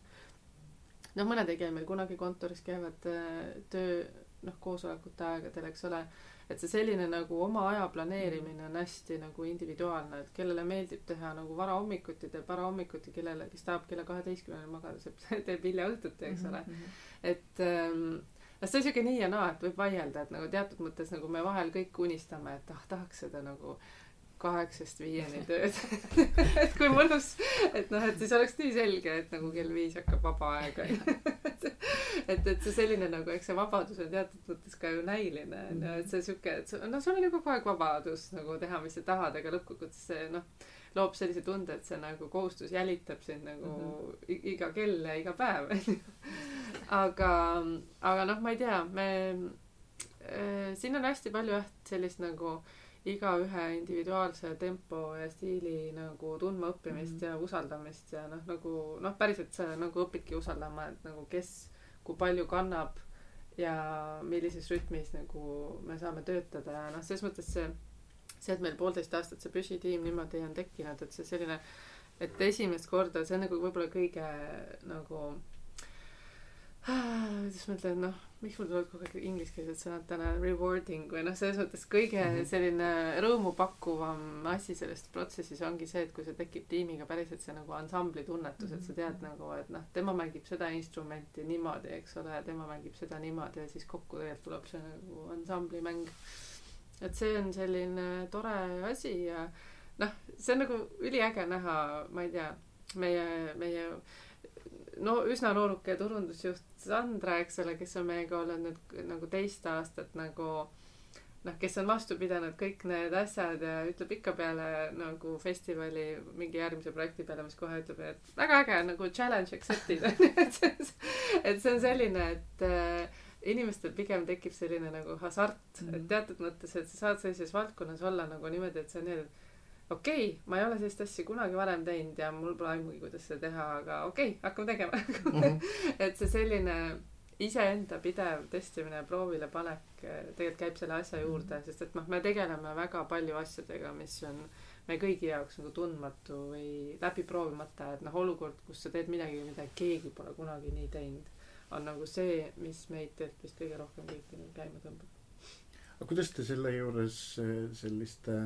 [SPEAKER 2] Noh, mõned ei käi meil kunagi kontoris, käivad äh, töö noh, koosolekute aegadel, eks ole et see selline nagu oma aja planeerimine on hästi nagu individuaalne, et kellele meeldib teha nagu varahommikuti, teeb varahommikuti, kellele, kes tahab kella kaheteistkümneni magada, see teeb hilja õhtuti, eks ole mm. -hmm. et ähm, noh, see on siuke nii ja naa, et võib vaielda, et nagu teatud mõttes nagu me vahel kõik unistame, et ah, tahaks seda nagu kaheksast viieni tööd et kui mõnus, et noh, et siis oleks nii selge, et nagu kell viis hakkab vaba aeg onju. et, et see selline nagu, eks see vabadus on teatud mõttes ka ju näiline onju, et see siuke, et noh, sul on ju kogu aeg vabadus nagu teha, mis sa tahad, aga lõppkokkuvõttes see noh, loob sellise tunde, et see nagu kohustus jälitab sind nagu mm -hmm. iga kell ja iga päev onju. aga, aga noh, ma ei tea, me äh, siin on hästi palju jah, sellist nagu igaühe individuaalse tempo ja stiili nagu tundmaõppimist mm -hmm. ja usaldamist ja noh, nagu noh, päriselt sa nagu õpidki usaldama, et nagu kes kui palju kannab ja millises rütmis nagu me saame töötada ja noh, selles mõttes see, see, et meil poolteist aastat see püsitiim niimoodi on tekkinud, et see selline, et esimest korda, see on nagu võib-olla kõige nagu kuidas ma ütlen, noh, miks mul tulevad kogu aeg ingliskeelsed sõnad täna, rewarding või noh, selles mõttes kõige mm -hmm. selline rõõmupakkuvam asi selles protsessis ongi see, et kui see tekib tiimiga päriselt see nagu ansambli tunnetus et sa tead nagu, et noh, tema mängib seda instrumenti niimoodi, eks ole, ja tema mängib seda niimoodi ja siis kokku tegelikult tuleb see nagu ansamblimäng. et see on selline tore asi ja noh, see on nagu üliäge näha, ma ei tea, meie, meie no üsna nooruke turundusjuht Sandra, eks ole, kes on meiega olnud nüüd nagu teist aastat nagu noh, kes on vastu pidanud kõik need asjad ja ütleb ikka peale nagu festivali mingi järgmise projekti peale, mis kohe ütleb, et väga äge nagu challenge accepted et see on, et see on selline, et äh, inimestel pigem tekib selline nagu hasart mm, -hmm. et teatud mõttes, et sa saad sellises valdkonnas olla nagu niimoodi, et sa nii, et okei okay,, ma ei ole sellist asja kunagi varem teinud ja mul pole aimugi, kuidas seda teha, aga okei okay,, hakkame tegema mm. -hmm. et see selline iseenda pidev testimine ja proovile panek tegelikult käib selle asja juurde, sest et noh, me tegeleme väga palju asjadega, mis on meie kõigi jaoks nagu tundmatu või läbi proovimata, et noh, olukord, kus sa teed midagi, mida keegi pole kunagi nii teinud, on nagu see, mis meid tegelikult vist kõige rohkem kõiki käima tõmbab.
[SPEAKER 3] aga kuidas te selle juures selliste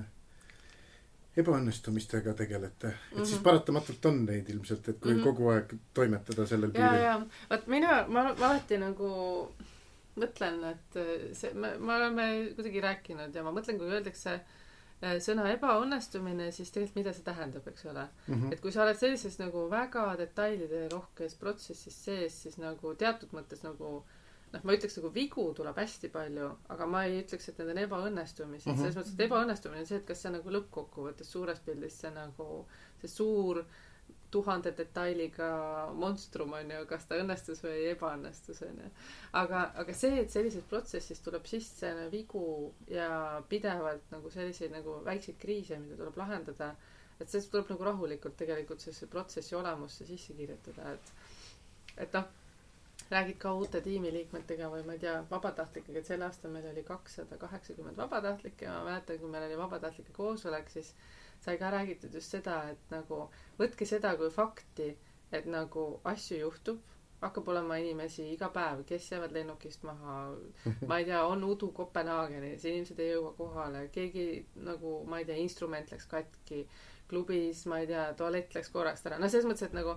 [SPEAKER 3] ebaõnnestumistega tegelete, et mm -hmm. siis paratamatult on neid ilmselt, et kui mm -hmm. kogu aeg toimetada sellel
[SPEAKER 2] piiril. ja, ja, vot mina, ma, ma alati nagu mõtlen, et see, me, me oleme kuidagi rääkinud ja ma mõtlen, kui öeldakse sõna ebaõnnestumine, siis tegelikult mida see tähendab, eks ole mm. -hmm. et kui sa oled sellises nagu väga detailide rohkes protsessis sees, siis nagu teatud mõttes nagu noh ma ütleks nagu vigu tuleb hästi palju aga ma ei ütleks et need on ebaõnnestumisi mm -hmm. selles mõttes et ebaõnnestumine on see et kas see nagu lõppkokkuvõttes suures pildis see nagu see suur tuhande detailiga monstrum on ju, kas ta õnnestus või ebaõnnestus on ju. aga, aga see, et sellisest protsessist tuleb sisse vigu ja pidevalt nagu selliseid nagu väikseid kriise, mida tuleb lahendada, et see tuleb nagu rahulikult tegelikult sellesse protsessi olemusse sisse kirjutada, et et noh, räägid ka uute tiimiliikmetega või ma ei tea, vabatahtlikega, et sel aastal meil oli kakssada kaheksakümmend vabatahtlikke ja ma mäletan, kui meil oli vabatahtlike koosolek, siis sai ka räägitud just seda, et nagu võtke seda kui fakti, et nagu asju juhtub, hakkab olema inimesi iga päev, kes jäävad lennukist maha, ma ei tea, on udu Kopenhaagenis, inimesed ei jõua kohale, keegi nagu, ma ei tea, instrument läks katki, klubis, ma ei tea, tualett läks korrast ära, no selles mõttes, et nagu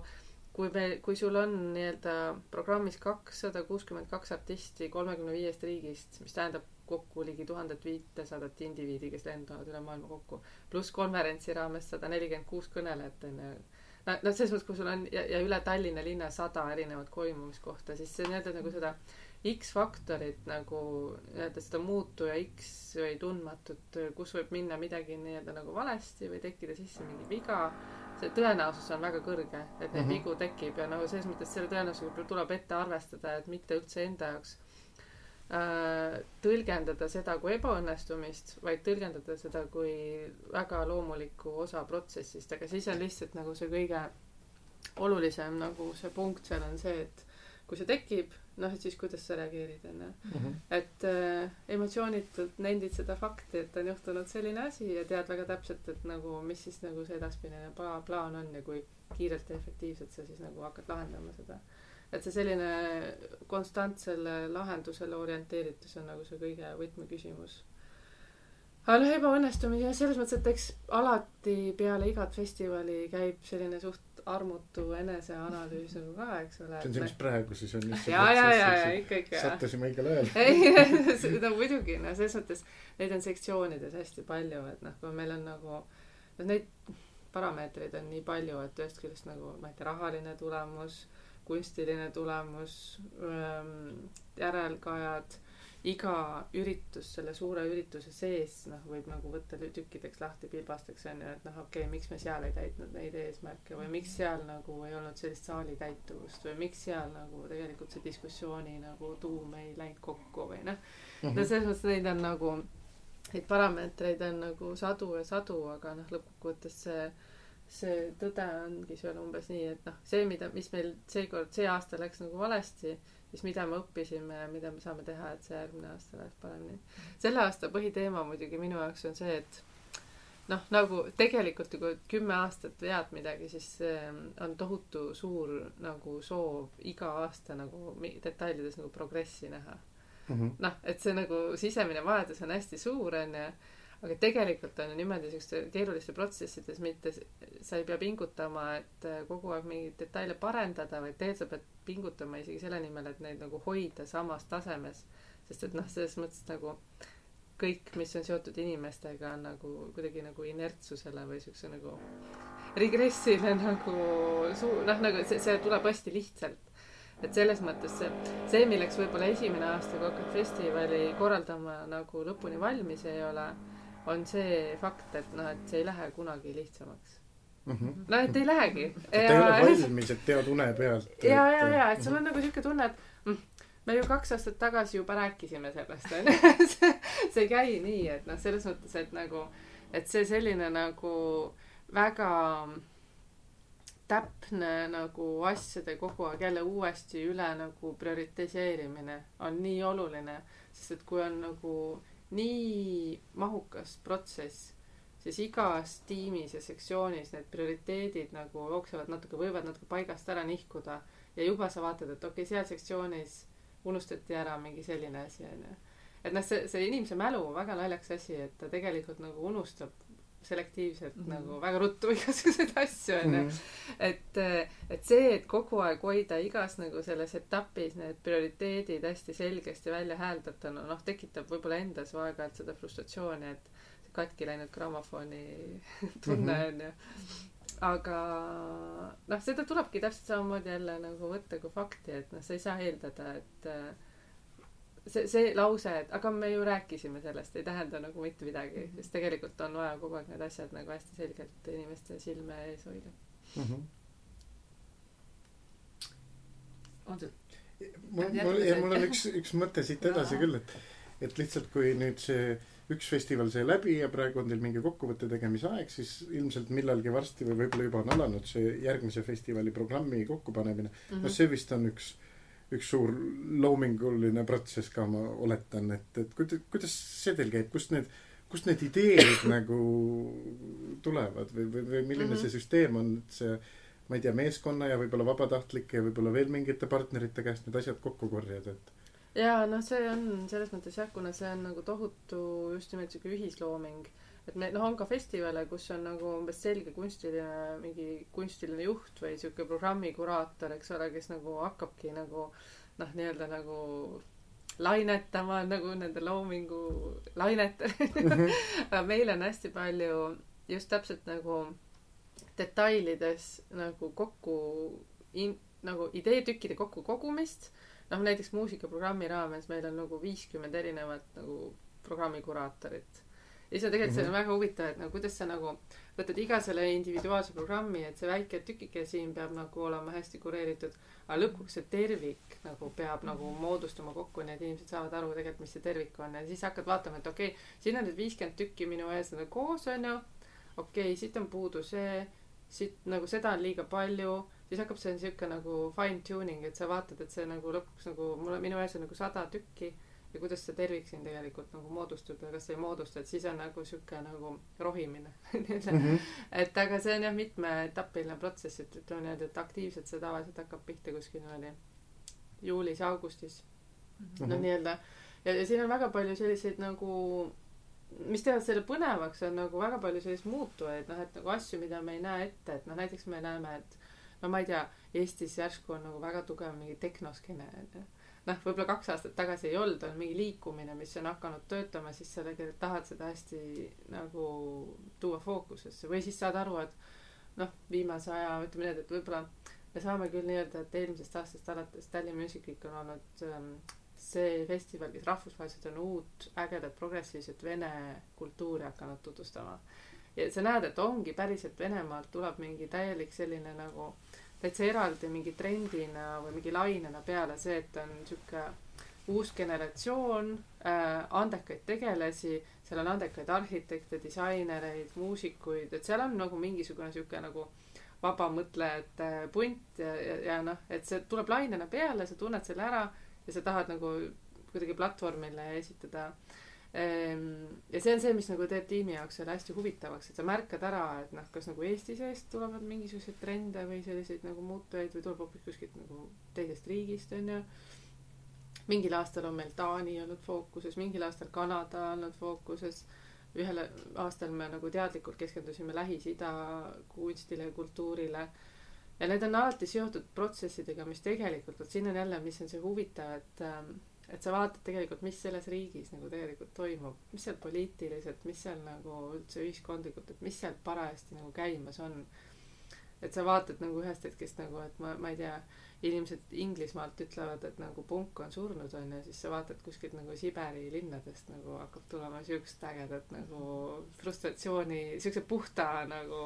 [SPEAKER 2] kui me, kui sul on nii-öelda programmis kakssada kuuskümmend kaks artisti kolmekümne viiest riigist, mis tähendab kokku ligi tuhandet viitesadat indiviidi, kes lendavad üle maailma kokku, pluss konverentsi raames sada nelikümmend kuus kõnelejat onju. no, no selles mõttes, kui sul on ja, ja üle Tallinna linna sada erinevat koimumiskohta, siis see nii-öelda nagu seda X-faktorit nagu nii-öelda seda muutuja X või tundmatut, kus võib minna midagi nii-öelda nagu valesti või tekkida sisse mingi viga see tõenäosus on väga kõrge, et neid mm -hmm. vigu tekib ja nagu selles mõttes selle tõenäosusega tuleb ette arvestada, et mitte üldse enda jaoks äh, tõlgendada seda kui ebaõnnestumist, vaid tõlgendada seda kui väga loomulikku osa protsessist, aga siis on lihtsalt nagu see kõige olulisem nagu see punkt seal on see, et kui see tekib, noh, et siis kuidas sa reageerid, onju. Mhm. et äh, emotsioonitult nendid seda fakti, et on juhtunud selline asi ja tead väga täpselt, et nagu, mis siis nagu see edaspidine pla-, plaan on ja kui kiirelt ja efektiivselt sa siis nagu hakkad lahendama seda. et see selline konstantsele lahendusele orienteeritus on nagu see kõige võtmeküsimus aga noh, ebaõnnestumisi jah, selles mõttes, et eks alati peale igat festivali käib selline suht armutu eneseanalüüs nagu ka, eks ole.
[SPEAKER 3] see on see, mis praegu siis on
[SPEAKER 2] ja, ja, ja, ja ikka, ikka.
[SPEAKER 3] sattusime õigel ajal.
[SPEAKER 2] ei, no muidugi, no selles mõttes neid on sektsioonides hästi palju, et noh, kui meil on nagu, noh neid parameetreid on nii palju, et ühest küljest nagu, ma ei tea, rahaline tulemus, kunstiline tulemus, järelkajad iga üritus selle suure ürituse sees noh, võib nagu võtta tükkideks lahti pilbasteks onju, et noh, okei okay,, miks me seal ei täitnud neid eesmärke või miks seal nagu ei olnud sellist saali täituvust või miks seal nagu tegelikult see diskussiooni nagu tuum ei läinud kokku või noh mm -hmm., no selles mõttes neid on nagu, neid parameetreid on nagu sadu ja sadu, aga noh, lõppkokkuvõttes see see tõde ongi seal umbes nii, et noh, see, mida, mis meil seekord, see aasta läks nagu valesti siis mida me õppisime ja mida me saame teha, et see järgmine aasta läheks paremini. selle aasta põhiteema muidugi minu jaoks on see, et noh, nagu tegelikult kui kümme aastat vead midagi, siis on tohutu suur nagu soov iga aasta nagu detailides nagu progressi näha mm -hmm.. noh, et see nagu sisemine vajadus on hästi suur, onju aga tegelikult on ju niimoodi siukeste keeruliste protsessides mitte, sa ei pea pingutama, et äh, kogu aeg mingeid detaile parendada, vaid tegelikult sa pead pingutama isegi selle nimel, et neid nagu hoida samas tasemes. sest et noh, selles mõttes nagu kõik, mis on seotud inimestega, on nagu kuidagi nagu inertsusele või siukse nagu regressile nagu suu-, noh, nagu see, see tuleb hästi lihtsalt et selles mõttes see, see, milleks võib-olla esimene aasta, kui hakkad festivali korraldama, nagu lõpuni valmis ei ole on see fakt, et noh, et see ei lähe kunagi lihtsamaks mm. -hmm. no et ei lähegi.
[SPEAKER 3] et ei ole valmis, et tead une pealt.
[SPEAKER 2] ja, ja, ja, et sul on nagu siuke tunne, et mm, me ju kaks aastat tagasi juba rääkisime sellest onju see ei käi nii, et noh, selles mõttes, et nagu, et see selline nagu väga täpne nagu asjade kogu aeg jälle uuesti üle nagu prioritiseerimine on nii oluline, sest et kui on nagu nii mahukas protsess, siis igas tiimis ja sektsioonis need prioriteedid nagu jooksevad natuke, võivad natuke paigast ära nihkuda ja juba sa vaatad, et okei okay,, seal sektsioonis unustati ära mingi selline asi, onju. et noh, see, see inimese mälu on väga naljakas asi, et ta tegelikult nagu unustab selektiivselt mm -hmm. nagu väga ruttu igasuguseid asju onju -hmm.. et, et see, et kogu aeg hoida igas nagu selles etapis need prioriteedid hästi selgesti välja hääldatuna, noh, tekitab võib-olla endas aeg-ajalt seda frustratsiooni, et katki läinud grammofoni tunne mhm. onju mm -hmm. aga noh, seda tulebki täpselt samamoodi jälle nagu võtta kui fakti, et noh, sa ei saa eeldada, et see see lause et aga me ju rääkisime sellest ei tähenda nagu mitte midagi
[SPEAKER 4] Mhm.
[SPEAKER 2] sest tegelikult on vaja kogu aeg need asjad nagu hästi selgelt inimeste silme ees hoida
[SPEAKER 3] mm. -hmm.
[SPEAKER 4] on sul
[SPEAKER 3] mul, mul, mul on üks, üks mõte siit edasi küll, et, et lihtsalt kui nüüd see üks festival sai läbi ja praegu on teil mingi kokkuvõtte tegemise aeg, siis ilmselt millalgi varsti või võib-olla juba on alanud see järgmise festivali programmi kokkupanemine mm. -hmm. no see vist on üks, üks suur loominguline protsess ka, ma oletan, et, et kuidas, kuidas see teil käib, kust need, kust need ideed nagu tulevad või, või, või milline mm -hmm. see süsteem on, et see ma ei tea, meeskonna ja võib-olla vabatahtlike ja võib-olla veel mingite partnerite käest need asjad kokku korjada, et
[SPEAKER 2] jaa noh see on selles mõttes jah kuna see on nagu tohutu just nimelt siuke ühislooming. Et me noh on ka festivale kus on nagu umbes selge kunstiline mingi kunstiline juht või siuke programmi kuraator eks ole kes nagu hakkabki nagu noh nii-öelda nagu lainetama nagu nende loomingu lainetel aga meil on hästi palju just täpselt nagu detailides nagu kokku in, nagu ideetükkide kokku kogumist noh näiteks muusikaprogrammi raames meil on nagu viiskümmend erinevat nagu programmi kuraatorit. Ja on tegelikult see on väga huvitav et nagu kuidas sa nagu võtad iga selle individuaalse programmi et see väike tükike siin peab nagu olema hästi kureeritud aga lõpuks see tervik nagu peab nagu moodustuma kokku nii et inimesed saavad aru tegelikult mis see tervik on. Ja siis hakkad vaatama et okei okay, siin on nüüd viiskümmend tükki minu ees nagu koos onju okei okay, siit on puudu see siit nagu seda on liiga palju siis hakkab see siuke nagu fine tuning et sa vaatad et see nagu lõpuks nagu mul on minu ees on nagu sada tükki ja kuidas see tervik siin tegelikult nagu moodustub ja kas ei moodustu et siis on nagu siuke nagu rohimine
[SPEAKER 3] mm. -hmm.
[SPEAKER 2] et aga see on jah mitmeetapiline protsess et ütleme niimoodi et aktiivselt see tavaliselt hakkab pihta kuskil niimoodi juulis-augustis
[SPEAKER 4] Mhm.
[SPEAKER 2] noh
[SPEAKER 3] Mhm.
[SPEAKER 2] nii-öelda ja, ja siin on väga palju selliseid nagu mis teevad selle põnevaks on nagu väga palju selliseid muutujaid noh et nagu asju mida me ei näe ette et noh näiteks me näeme et no ma ei tea Eestis järsku on nagu väga tugev mingi tehnoskeene onju noh võib-olla kaks aastat tagasi ei olnud on mingi liikumine mis on hakanud töötama siis sa tegelikult tahad seda hästi nagu tuua fookusesse. Või siis saad aru et noh viimase aja ütleme niimoodi et võib-olla me saame küll nii-öelda et eelmisest aastast alates Tallinn Music Week on olnud ähm, see festival kes rahvusvaheliselt on uut ägedat progressiivset vene kultuuri hakanud tutvustama ja sa näed et ongi päriselt Venemaalt tuleb mingi täielik selline nagu täitsa eraldi mingi trendina või mingi lainena peale see et on sihuke uus generatsioon äh, andekaid tegelasi seal on andekaid arhitekte disainereid muusikuid et seal on nagu mingisugune sihuke nagu vabamõtlejate punt ja, ja, ja noh et see tuleb lainena peale sa tunned selle ära ja sa tahad nagu kuidagi platvormile esitada. Ehm, ja see on see mis nagu teeb tiimi jaoks selle hästi huvitavaks et sa märkad ära et noh kas nagu Eesti seest tulevad mingisuguseid trende või selliseid nagu muutujaid või tuleb hoopis kuskilt nagu teisest riigist onju mingil aastal on meil Taani olnud fookuses mingil aastal Kanada olnud fookuses. Ühel aastal me nagu teadlikult keskendusime Lähis-Ida kunstile ja kultuurile. Ja need on alati seotud protsessidega mis tegelikult vot siin on jälle mis on see huvitav et ähm, et sa vaatad tegelikult mis selles riigis nagu tegelikult toimub mis seal poliitiliselt mis seal nagu üldse ühiskondlikult et mis seal parajasti nagu käimas on. Et sa vaatad nagu ühest hetkest nagu et ma ma ei tea inimesed Inglismaalt ütlevad et nagu punk on surnud onju siis sa vaatad kuskilt nagu Siberi linnadest nagu hakkab tulema siukest ägedat nagu frustratsiooni siukse puhta nagu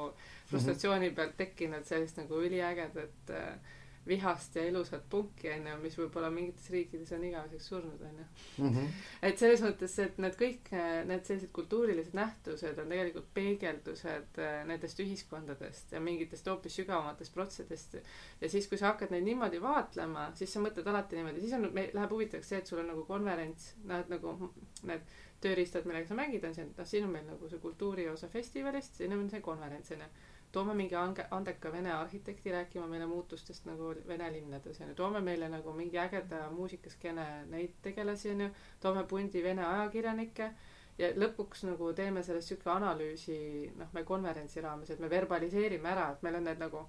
[SPEAKER 2] frustratsiooni pealt tekkinud sellist nagu üliägedat äh, vihast ja ilusat punki onju mis võib-olla mingites riikides on igaveseks surnud onju
[SPEAKER 3] Mm -hmm.
[SPEAKER 2] et selles mõttes et need kõik need sellised kultuurilised nähtused on tegelikult peegeldused äh, nendest ühiskondadest ja mingitest hoopis sügavamatest protsessidest. Ja siis kui sa hakkad neid niimoodi vaatlema siis sa mõtled alati niimoodi. Siis on läheb huvitavaks see et sul on nagu konverents näed nagu need tööriistad millega sa mängid on see noh siin on meil nagu see kultuuri osa festivalist siin on see konverents onju toome mingi ange, andeka vene arhitekti rääkima meile muutustest nagu vene linnades onju toome meile nagu mingi ägeda muusikaskeene neid tegelasi onju toome pundi vene ajakirjanikke ja lõpuks nagu teeme sellest siuke analüüsi noh me konverentsi raames et me verbaliseerime ära et meil on need nagu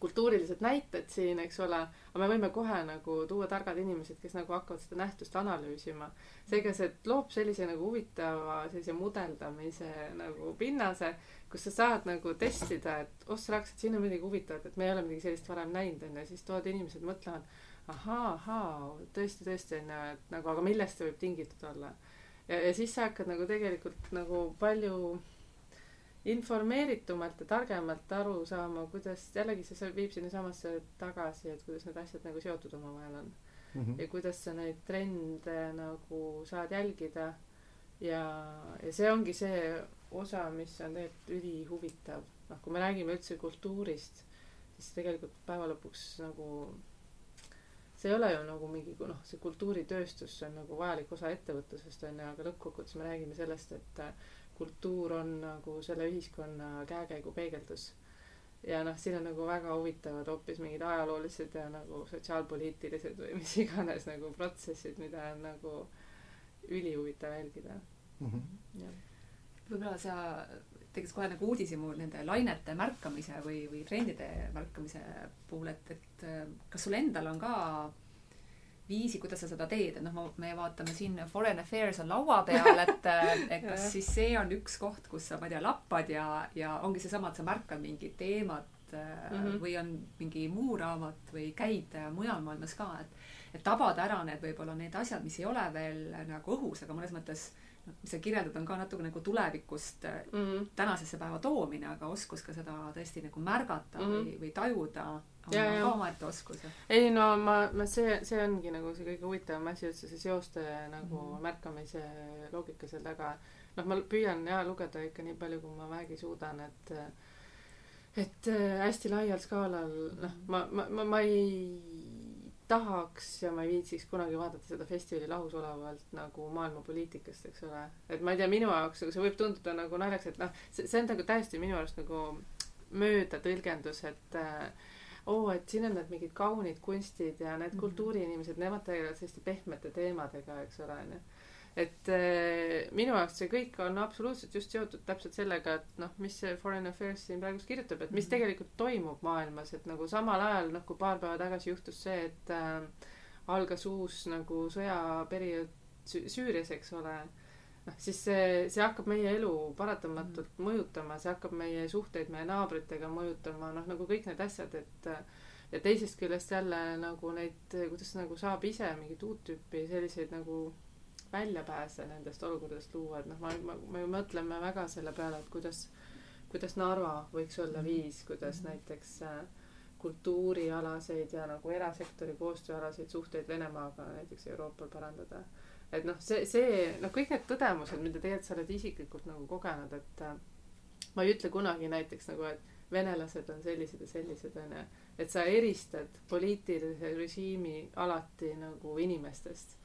[SPEAKER 2] kultuurilised näited siin eks ole aga me võime kohe nagu tuua targad inimesed kes nagu hakkavad seda nähtust analüüsima seega see loob sellise nagu huvitava sellise mudeldamise nagu pinnase kus sa saad nagu testida et oh sa rääkisid siin on midagi huvitavat et me ei ole midagi sellist varem näinud onju siis tood inimesed mõtlevad ahaa, ahaa, tõesti, tõesti onju, et nagu, aga millest see võib tingitud olla. ja, ja siis sa hakkad nagu tegelikult nagu palju informeeritumalt ja targemalt aru saama, kuidas, jällegi see, viib sinnasamasse tagasi, et kuidas need asjad nagu seotud omavahel on mm. -hmm. ja kuidas sa neid trende nagu saad jälgida. ja, ja see ongi see osa, mis on tegelikult ülihuvitav. noh, kui me räägime üldse kultuurist, siis tegelikult päeva lõpuks nagu see ei ole ju nagu mingi noh, see kultuuritööstus, see on nagu vajalik osa ettevõtlusest onju, aga lõppkokkuvõttes me räägime sellest, et kultuur on nagu selle ühiskonna käekäigu peegeldus. ja noh, siin on nagu väga huvitavad hoopis mingid ajaloolised ja nagu sotsiaalpoliitilised või mis iganes nagu protsessid, mida on nagu ülihuvitav jälgida mm.
[SPEAKER 4] -hmm. võib-olla sa tekkis kohe nagu uudishimu nende lainete märkamise või, või trendide märkamise puhul, et, et kas sul endal on ka viisi, kuidas sa seda teed, et noh, me vaatame siin Foreign Affairs on laua peal, et, et kas siis see on üks koht, kus sa, ma ei tea, lappad ja, ja ongi seesama, et sa märkad mingit teemat mm -hmm. või on mingi muu raamat või käid mujal maailmas ka, et et tabada ära need võib-olla need asjad, mis ei ole veel nagu õhus, aga mõnes mõttes noh, mis sa kirjeldad, on ka natuke nagu tulevikust mm -hmm. tänasesse päeva toomine, aga oskus ka seda tõesti nagu märgata mm -hmm. või, või tajuda ja, ka omaette oskus.
[SPEAKER 2] ei no ma, ma see, see ongi nagu see kõige huvitavam asi üldse, see seoste nagu mm -hmm. märkamise loogika seal taga. noh, ma püüan ja lugeda ikka nii palju, kui ma vähegi suudan, et et hästi laial skaalal, noh, ma, ma, ma, ma ei tahaks ja ma ei viitsiks kunagi vaadata seda festivali lahus olevalt nagu maailmapoliitikast, eks ole. et ma ei tea, minu jaoks, aga see võib tunduda nagu naljakas, et noh, see, see on nagu täiesti minu arust nagu möödatõlgendus, et äh, oo oh,, et siin on need mingid kaunid kunstid ja need mhm. kultuuriinimesed, nemad tegelevad selliste pehmete teemadega, eks ole, onju et äh, minu jaoks see kõik on absoluutselt just seotud täpselt sellega, et noh, mis see Foreign Affairs siin praegu kirjutab, et mis mhm. tegelikult toimub maailmas, et nagu samal ajal noh, kui paar päeva tagasi juhtus see, et äh, algas uus nagu sõjaperiood Süürias, eks ole, noh siis see, see hakkab meie elu paratamatult mm. mõjutama, see hakkab meie suhteid meie naabritega mõjutama, noh nagu kõik need asjad, et ja teisest küljest jälle nagu neid, kuidas nagu saab ise mingit uut tüüpi selliseid nagu väljapääse nendest olukordadest luua, et noh, ma, ma, me mõtleme väga selle peale, et kuidas, kuidas Narva võiks olla mhm. viis, kuidas mhm. näiteks äh, kultuurialaseid ja nagu erasektori koostööalaseid suhteid Venemaaga näiteks Euroopal parandada. Et noh, see, see, noh, kõik need tõdemused, mida tegelikult sa oled isiklikult nagu kogenud, et äh, ma ei ütle kunagi näiteks nagu, et venelased on sellised ja sellised, onju. et sa eristad poliitilise režiimi alati nagu inimestest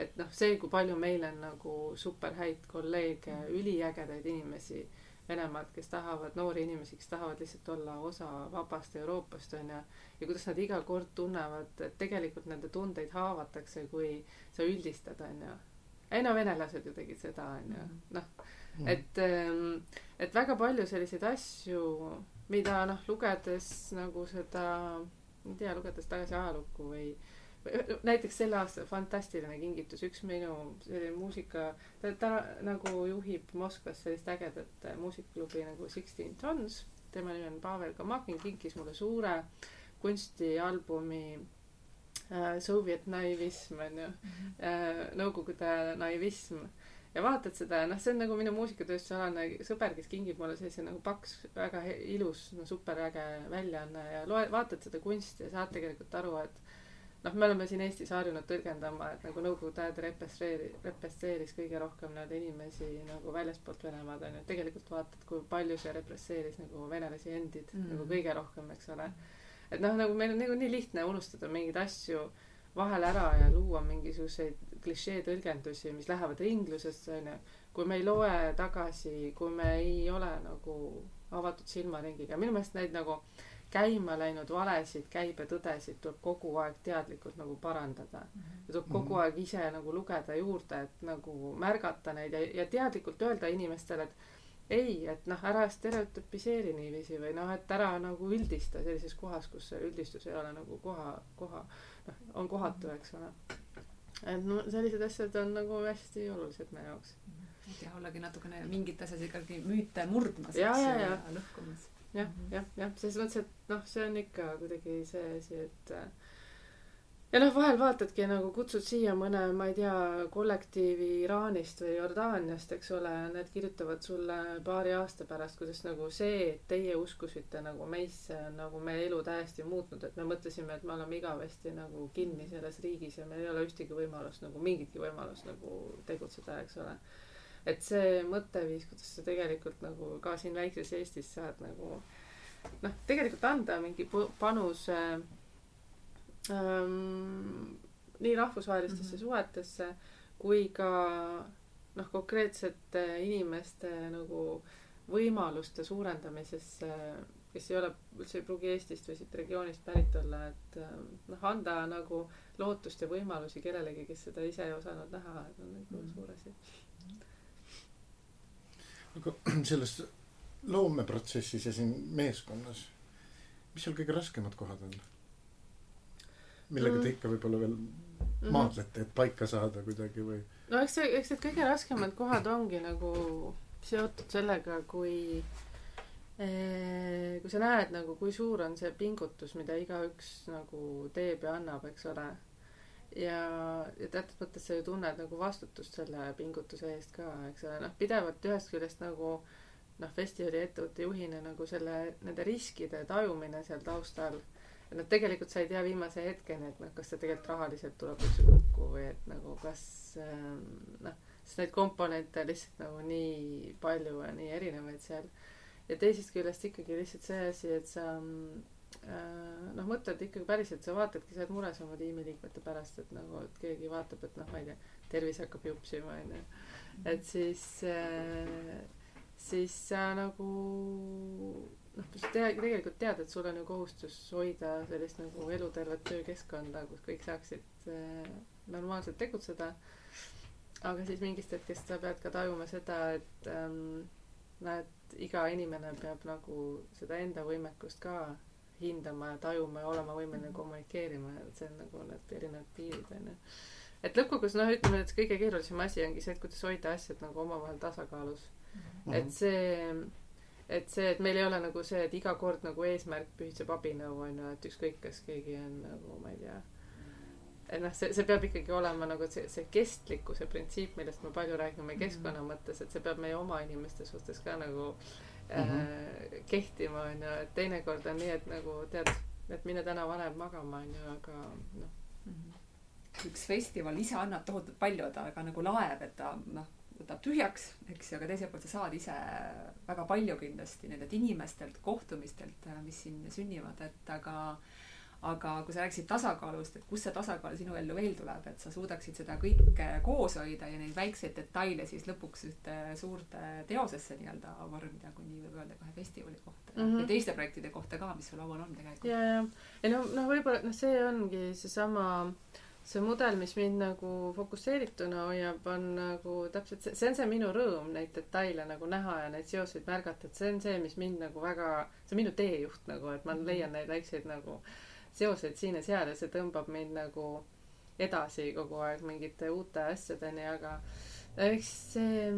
[SPEAKER 2] et noh, see, kui palju meil on nagu super häid kolleege, üliägedaid inimesi Venemaalt, kes tahavad, noori inimesi, kes tahavad lihtsalt olla osa vabast Euroopast, onju. ja kuidas nad iga kord tunnevad, et tegelikult nende tundeid haavatakse, kui sa üldistad, onju. ei no venelased ju tegid seda, onju. Mhm. noh, mhm. et, ähm, et väga palju selliseid asju, mida noh, lugedes nagu seda, ma ei tea, lugedes tagasi ajalukku või näiteks selle aasta fantastiline kingitus, üks minu selline muusika, ta, ta nagu juhib Moskvas sellist ägedat muusikaklubi nagu Sixteen Tons. tema nimi on Pavel Kamakin, kinkis mulle suure kunstialbumi äh, Soviet naivism onju -hmm. äh, Nõukogude naivism ja vaatad seda ja noh, see on nagu minu muusikatööstusalane sõber, kes kingib mulle sellise nagu paks, väga ilus, no superäge väljaanne ja loe, vaatad seda kunsti ja saad tegelikult aru, et noh, me oleme siin Eestis harjunud tõlgendama, et nagu Nõukogude ajal represseeri-, represseeris kõige rohkem nii-öelda inimesi nagu väljaspoolt Venemaad onju, et tegelikult vaatad, kui palju see represseeris nagu venelasi endid mm. nagu kõige rohkem, eks ole. et noh, nagu meil on nagu nii lihtne unustada mingeid asju vahel ära ja luua mingisuguseid klišee tõlgendusi, mis lähevad ringlusesse onju. kui me ei loe tagasi, kui me ei ole nagu avatud silmaringiga, minu meelest neid nagu käima läinud valesid käibetõdesid tuleb kogu aeg teadlikult nagu parandada. Mhm. ja tuleb kogu mhm. aeg ise nagu lugeda juurde, et nagu märgata neid ja, ja teadlikult öelda inimestele, et ei, et noh, ära stereotüpiseeri niiviisi või noh, et ära nagu üldista sellises kohas, kus see üldistus ei ole nagu koha, koha, noh, on kohatu, mhm. eks ole. et no sellised asjad on nagu hästi olulised meie jaoks.
[SPEAKER 4] et jah, ollagi natukene mingit asjas ikkagi müüte murdmas, eks ju, ja lõhkumas
[SPEAKER 2] jah mm -hmm., jah, jah, selles mõttes, et noh, see on ikka kuidagi see asi, et ja noh, vahel vaatadki nagu kutsud siia mõne, ma ei tea, kollektiivi Iraanist või Jordaaniast, eks ole, need kirjutavad sulle paari aasta pärast, kuidas nagu see, et teie uskusite nagu meisse, on nagu meie elu täiesti muutnud, et me mõtlesime, et me oleme igavesti nagu kinni selles riigis ja meil ei ole ühtegi võimalust nagu mingitki võimalust nagu tegutseda, eks ole. Et see mõtteviis, kuidas sa tegelikult nagu ka siin väikses Eestis saad nagu noh, tegelikult anda mingi panuse äh, ähm, nii rahvusvahelistesse mm -hmm. suhetesse kui ka noh, konkreetsete inimeste nagu võimaluste suurendamisesse, kes ei ole, üldse ei pruugi Eestist või siit regioonist pärit olla, et noh, anda nagu lootust ja võimalusi kellelegi, kes seda ise ei osanud näha, et on nagu mm -hmm. suur asi.
[SPEAKER 3] Aga selles loomeprotsessis ja siin meeskonnas, mis seal kõige raskemad kohad on? millega mm. te ikka võib-olla veel mm. maadlete, et paika saada kuidagi või?
[SPEAKER 2] no eks see, eks need kõige raskemad kohad ongi nagu seotud sellega, kui eh, kui sa näed nagu, kui suur on see pingutus, mida igaüks nagu teeb ja annab, eks ole. Ja, ja teatud mõttes sa ju tunned nagu vastutust selle pingutuse eest ka, eks ole, noh, pidevalt ühest küljest nagu noh, festivali ettevõtte juhina nagu selle, nende riskide tajumine seal taustal noh, tegelikult sa ei tea viimase hetkeni, et noh, kas see tegelikult rahaliselt tuleb üldse kokku või et nagu kas ähm, noh, sest neid komponente lihtsalt nagu nii palju ja nii erinevaid seal. ja teisest küljest ikkagi lihtsalt see asi, et sa äh, noh, mõtled ikkagi päriselt, sa vaatadki, sa oled mures oma tiimiliikmete pärast, et nagu, et keegi vaatab, et noh, ma ei tea, tervis hakkab jupsima, onju. et siis äh,, siis sa nagu noh, sa tea, tegelikult tead, et sul on ju kohustus hoida sellist nagu elutervet töökeskkonda, kus kõik saaksid äh, normaalselt tegutseda. aga siis mingist hetkest sa pead ka tajuma seda, et ähm, näed, iga inimene peab nagu seda enda võimekust ka hindama ja tajuma ja olema võimeline kommunikeerima, et see on nagu need erinevad piirid onju. et lõppkokkuvõttes noh, ütleme, et kõige keerulisem asi ongi see, et kuidas hoida asjad nagu omavahel tasakaalus mm. -hmm. et see et see, et meil ei ole nagu see, et iga kord nagu eesmärk pühitseb abinõu on ju, et ükskõik, kas keegi on nagu ma ei tea. et noh, see, see peab ikkagi olema nagu see, see kestlikkuse printsiip, millest me palju räägime keskkonna mm -hmm. mõttes, et see peab meie oma inimeste suhtes ka nagu mm -hmm. äh, kehtima on ju, et teinekord on nii, et nagu tead, et mine täna vanem magama on ju, aga noh mm
[SPEAKER 4] -hmm. üks festival ise annab tohutult palju, ta ka nagu laeb, et ta noh võtab tühjaks, eks ju, aga teiselt poolt sa saad ise väga palju kindlasti nendelt inimestelt, kohtumistelt, äh, mis siin sünnivad, et aga aga kui sa rääkisid tasakaalust, et kust see tasakaal sinu ellu veel tuleb, et sa suudaksid seda kõike koos hoida ja neid väikseid detaile siis lõpuks ühte suurde teosesse nii-öelda vormida, kui nii võib öelda kahe festivali kohta mm -hmm. ja teiste projektide kohta ka, mis sul laual on tegelikult.
[SPEAKER 2] ja, ja, ja no, noh, võib-olla noh, see ongi seesama äh, see mudel, mis mind nagu fokusseerituna hoiab, on nagu täpselt see, see on see minu rõõm neid detaile nagu näha ja neid seoseid märgata, et see on see, mis mind nagu väga, see on minu teejuht nagu, et ma mhm. leian neid väikseid nagu seoseid siin ja seal ja see tõmbab mind nagu edasi kogu aeg mingite uute asjadeni, aga eks see,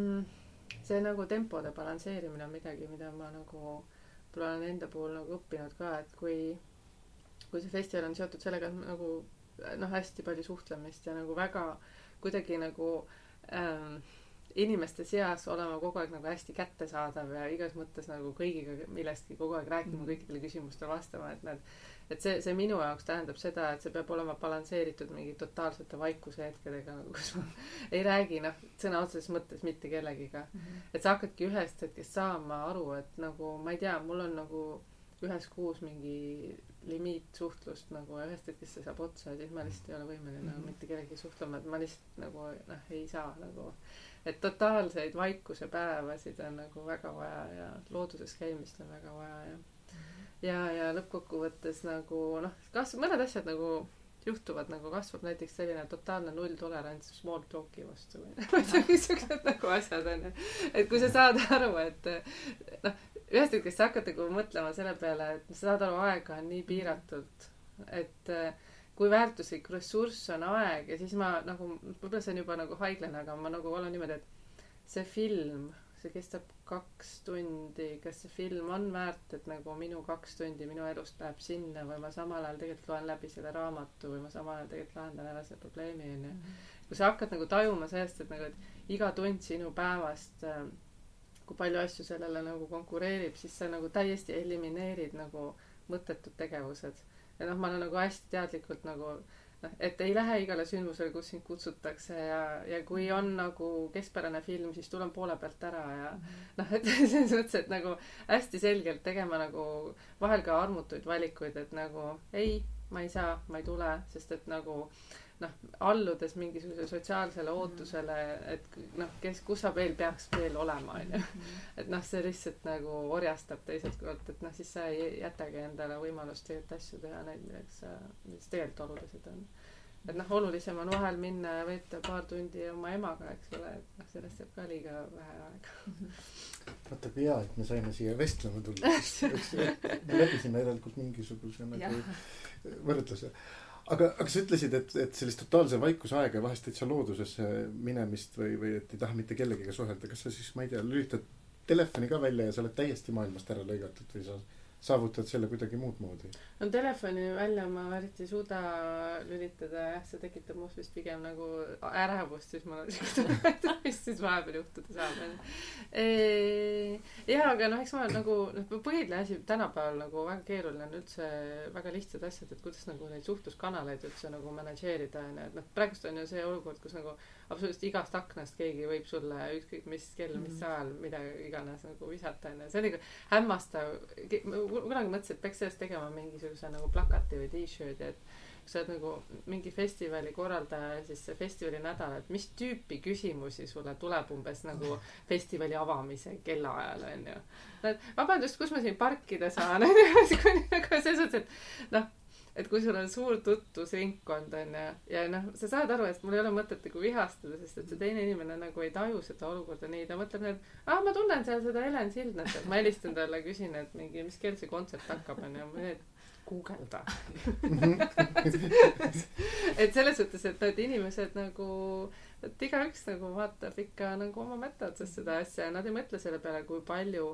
[SPEAKER 2] see nagu tempode balansseerimine on midagi, mida ma nagu võib-olla olen enda puhul nagu õppinud ka, et kui, kui see festival on seotud sellega, et nagu noh, hästi palju suhtlemist ja nagu väga kuidagi nagu ähm, inimeste seas olema kogu aeg nagu hästi kättesaadav ja igas mõttes nagu kõigiga millestki kogu aeg rääkima mm., kõikidele küsimustele vastama, et need, et see, see minu jaoks tähendab seda, et see peab olema balansseeritud mingi totaalsete vaikuse hetkedega, nagu kus ma ei räägi noh, sõna otseses mõttes mitte kellegiga mm. -hmm. et sa hakkadki ühest hetkest saama aru, et nagu ma ei tea, mul on nagu ühes kuus mingi limiitsuhtlust nagu ühest hetkest see saab otsa ja siis ma lihtsalt ei ole võimeline mm -hmm. nagu mitte kellegagi suhtlema, et ma lihtsalt nagu noh, ei saa nagu. et totaalseid vaikuse päevasid on nagu väga vaja ja looduses käimist on väga vaja ja mm -hmm. ja, ja lõppkokkuvõttes nagu noh, kas mõned asjad nagu juhtuvad nagu kasvab näiteks selline totaalne nulltolerants small talk'i vastu või niisugused nagu asjad onju. et kui sa saad aru, et noh, ühest hetkest sa hakkad nagu mõtlema selle peale, et sa saad aru, aega on nii piiratult, et äh, kui väärtuslik ressurss on aeg ja siis ma nagu, võib-olla see on juba nagu haiglane, aga ma nagu olen niimoodi, et see film, see kestab kaks tundi, kas see film on väärt, et nagu minu kaks tundi minu elust läheb sinna või ma samal ajal tegelikult loen läbi selle raamatu või ma samal ajal tegelikult lahendan ära selle probleemi onju. kui sa hakkad nagu tajuma sellest, et nagu, et iga tund sinu päevast äh, kui palju asju sellele nagu konkureerib, siis sa nagu täiesti elimineerid nagu mõttetud tegevused. ja noh, ma olen nagu hästi teadlikult nagu noh, et ei lähe igale sündmusele, kus sind kutsutakse ja, ja kui on nagu keskpärane film, siis tulen poole pealt ära ja noh, et selles mõttes, et nagu hästi selgelt tegema nagu vahel ka armutuid valikuid, et nagu ei, ma ei saa, ma ei tule, sest et nagu äh, noh, alludes mingisugusele sotsiaalsele mhm. ootusele, et noh, kes, kus sa veel peaks veel olema, onju. Mhm. et noh, see lihtsalt nagu orjastab teiselt poolt, et noh, siis sa ei jätagi endale võimalust tegelikult asju teha, neid, milleks sa, mis tegelikult olulised on. et noh, olulisem on vahel minna ja veeta paar tundi oma emaga, eks ole, et noh, sellest jääb ka liiga vähe aega
[SPEAKER 3] vaata kui hea, et me saime siia vestlema tulla, sest me läbisime järelikult mingisuguse nagu võrdluse aga, aga sa ütlesid, et, et sellist totaalse vaikuse aega ja vahest täitsa loodusesse minemist või, või et ei taha mitte kellegagi suhelda, kas sa siis, ma ei tea, lülitad telefoni ka välja ja sa oled täiesti maailmast ära lõigatud või sa saavutad selle kuidagi muud moodi?
[SPEAKER 2] no telefoni välja ma eriti ei suuda lülitada jah, see tekitab must vist pigem nagu ärevust, siis tunne, mis siis vahepeal juhtuda saab onju. jaa, aga noh, eks ma nagu noh, põhiline asi tänapäeval nagu väga keeruline on üldse väga lihtsad asjad, et kuidas nagu neid suhtluskanaleid üldse nagu manageerida onju, et noh, praegust on ju see olukord, kus nagu absoluutselt igast aknast keegi võib sulle ükskõik mis kell, mis mhm. ajal, mida iganes nagu visata onju, see on ikka hämmastav. ma kunagi mõtlesin, et peaks sellest tegema mingisuguse nagu plakati või t-shirt'i, et kui sa oled nagu mingi festivali korraldaja ja siis see festivali nädal, et mis tüüpi küsimusi sulle tuleb umbes nagu festivali avamise kellaajal onju. vabandust, kus ma siin parkida saan onju, nagu selles mõttes, et noh et kui sul on suur tutvusringkond onju ja noh, sa saad aru, et mul ei ole mõtet nagu vihastada, sest et see teine inimene nagu ei taju seda olukorda nii, ta mõtleb nii, et aa, ma tunnen seal seda Helen Sildnat, et ma helistan talle, küsin, et mingi, mis kell see kontsert hakkab onju, guugelda. Et selles suhtes, et need inimesed nagu, et igaüks nagu vaatab ikka nagu oma mätta otsast seda asja ja nad ei mõtle selle peale, kui palju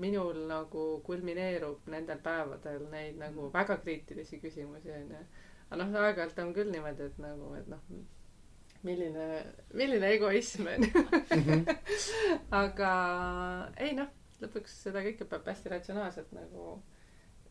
[SPEAKER 2] minul nagu kulmineerub nendel päevadel neid nagu mm. väga kriitilisi küsimusi onju. aga noh, aeg-ajalt on küll niimoodi, et nagu, et noh, milline, milline egoism onju. Mhm. aga ei noh, lõpuks seda kõike peab hästi ratsionaalselt nagu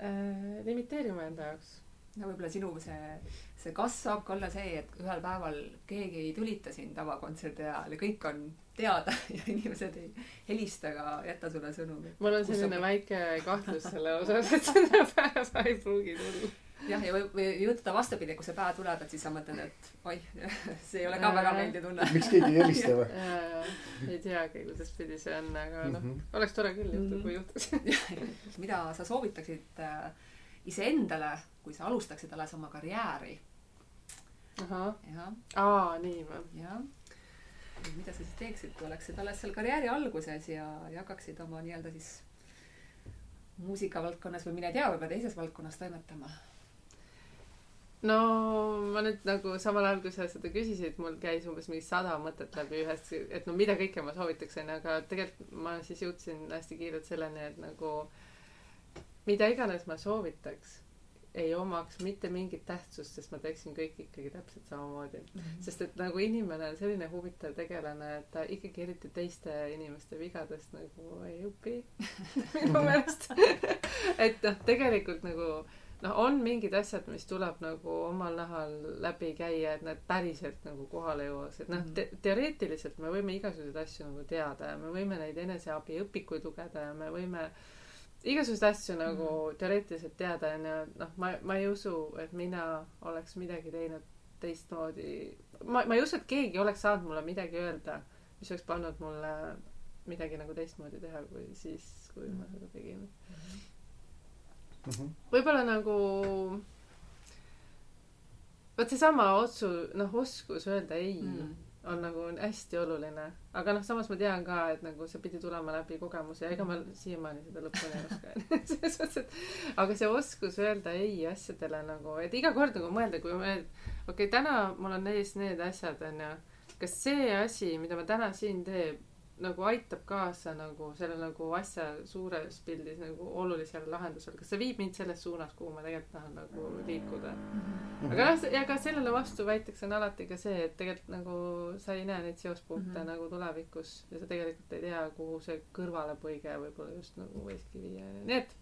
[SPEAKER 2] äh, limiteerima enda jaoks
[SPEAKER 4] no võib-olla sinu see, see kasv saab ka olla see, et ühel päeval keegi ei tülita sind avakontserdi ajal ja kõik on teada ja inimesed ei helista ega jäta sulle sõnumit.
[SPEAKER 2] mul on selline on... väike kahtlus selle osas, et seda päeva ei pruugi tulla.
[SPEAKER 4] jah, ja või, või juhtuda vastupidi, kui see päev tuleb, et siis sa mõtled, et oih, see ei ole ka väga meeldiv tunne.
[SPEAKER 3] miks keegi ei helista või?
[SPEAKER 2] ei teagi, kuidas pidi see on, aga noh mm -hmm., oleks tore küll juhtuda, kui
[SPEAKER 4] juhtuks mida sa soovitaksid äh, iseendale, kui sa alustaksid alles oma karjääri?
[SPEAKER 2] ahah. aa, nii või?
[SPEAKER 4] jah mida sa siis teeksid, kui oleksid alles seal karjääri alguses ja, ja hakkaksid oma nii-öelda siis muusikavaldkonnas või mine tea, võib-olla teises valdkonnas toimetama?
[SPEAKER 2] no ma nüüd nagu samal ajal, kui sa seda küsisid, mul käis umbes mingi sada mõtet läbi ühest, et no mida kõike ma soovitaks, onju, aga tegelikult ma siis jõudsin hästi kiirelt selleni, et nagu mida iganes ma soovitaks ei omaks mitte mingit tähtsust, sest ma teeksin kõik ikkagi täpselt samamoodi mm. -hmm. sest et nagu inimene on selline huvitav tegelane, et ta ikkagi eriti teiste inimeste vigadest nagu ei õpi minu meelest et noh, tegelikult nagu noh, on mingid asjad, mis tuleb nagu omal nahal läbi käia, et need päriselt nagu kohale jõuaks, et noh te, teoreetiliselt me võime igasuguseid asju nagu teada ja me võime neid eneseabiõpikuid lugeda ja me võime äh, igasuguseid asju nagu mm. teoreetiliselt teada onju, noh, ma, ma ei usu, et mina oleks midagi teinud teistmoodi. ma, ma ei usu, et keegi oleks saanud mulle midagi öelda, mis oleks pannud mulle midagi nagu teistmoodi teha, kui siis, kui mm. ma seda tegin mm. -hmm. võib-olla nagu vot seesama otsu-, noh, oskus öelda ei mm on nagu hästi oluline. aga noh, samas ma tean ka, et nagu see pidi tulema läbi kogemuse ja ega ma siiamaani seda lõpuni ei oska selles mõttes, et aga see oskus öelda ei asjadele nagu, et iga kord nagu mõelda, kui ma, okei okay,, täna mul on ees need asjad, onju. kas see asi, mida ma täna siin teen, nagu aitab kaasa nagu selle nagu asja suures pildis nagu olulisele lahendusele, kas see viib mind selles suunas, kuhu ma tegelikult tahan nagu liikuda mm. -hmm. aga noh, ja ka sellele vastu väiteks on alati ka see, et tegelikult nagu sa ei näe neid seospunkte mm -hmm. nagu tulevikus ja sa tegelikult ei tea, kuhu see kõrvalepõige võib-olla just nagu võikski viia, nii et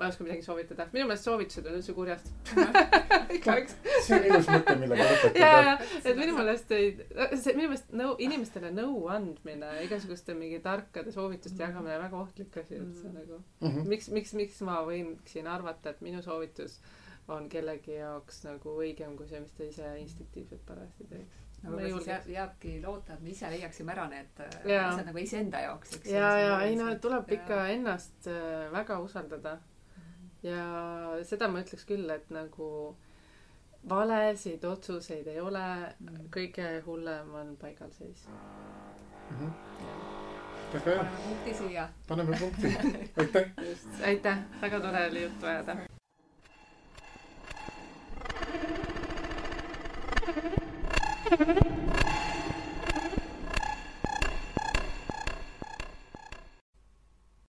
[SPEAKER 2] ma ei oska midagi soovitada. minu meelest soovitused on üldse kurjast
[SPEAKER 3] igaüks. see on ilus mõte, millega lõpetada.
[SPEAKER 2] ja, ja, et minu meelest ei, see minu meelest nõu, inimestele nõu andmine, igasuguste mingi tarkade soovituste mm -hmm. jagamine on väga ohtlik asi üldse mm -hmm. nagu mm. -hmm. miks, miks, miks ma võiksin arvata, et minu soovitus on kellegi jaoks nagu õigem kui see, mis ta ise instinktiivselt parajasti teeks
[SPEAKER 4] no võib-olla siis jääb, jääbki loota, et me ise leiaksime ära need asjad nagu iseenda jaoks, eks.
[SPEAKER 2] ja, ja ei no tuleb ikka ennast äh, väga usaldada ja seda ma ütleks küll, et nagu valesid otsuseid ei ole mm., kõige hullem on paigalseis mm.
[SPEAKER 3] -hmm. väga hea.
[SPEAKER 4] paneme punkti siia.
[SPEAKER 3] paneme punkti, aitäh.
[SPEAKER 2] just, aitäh, väga tore oli juttu ajada.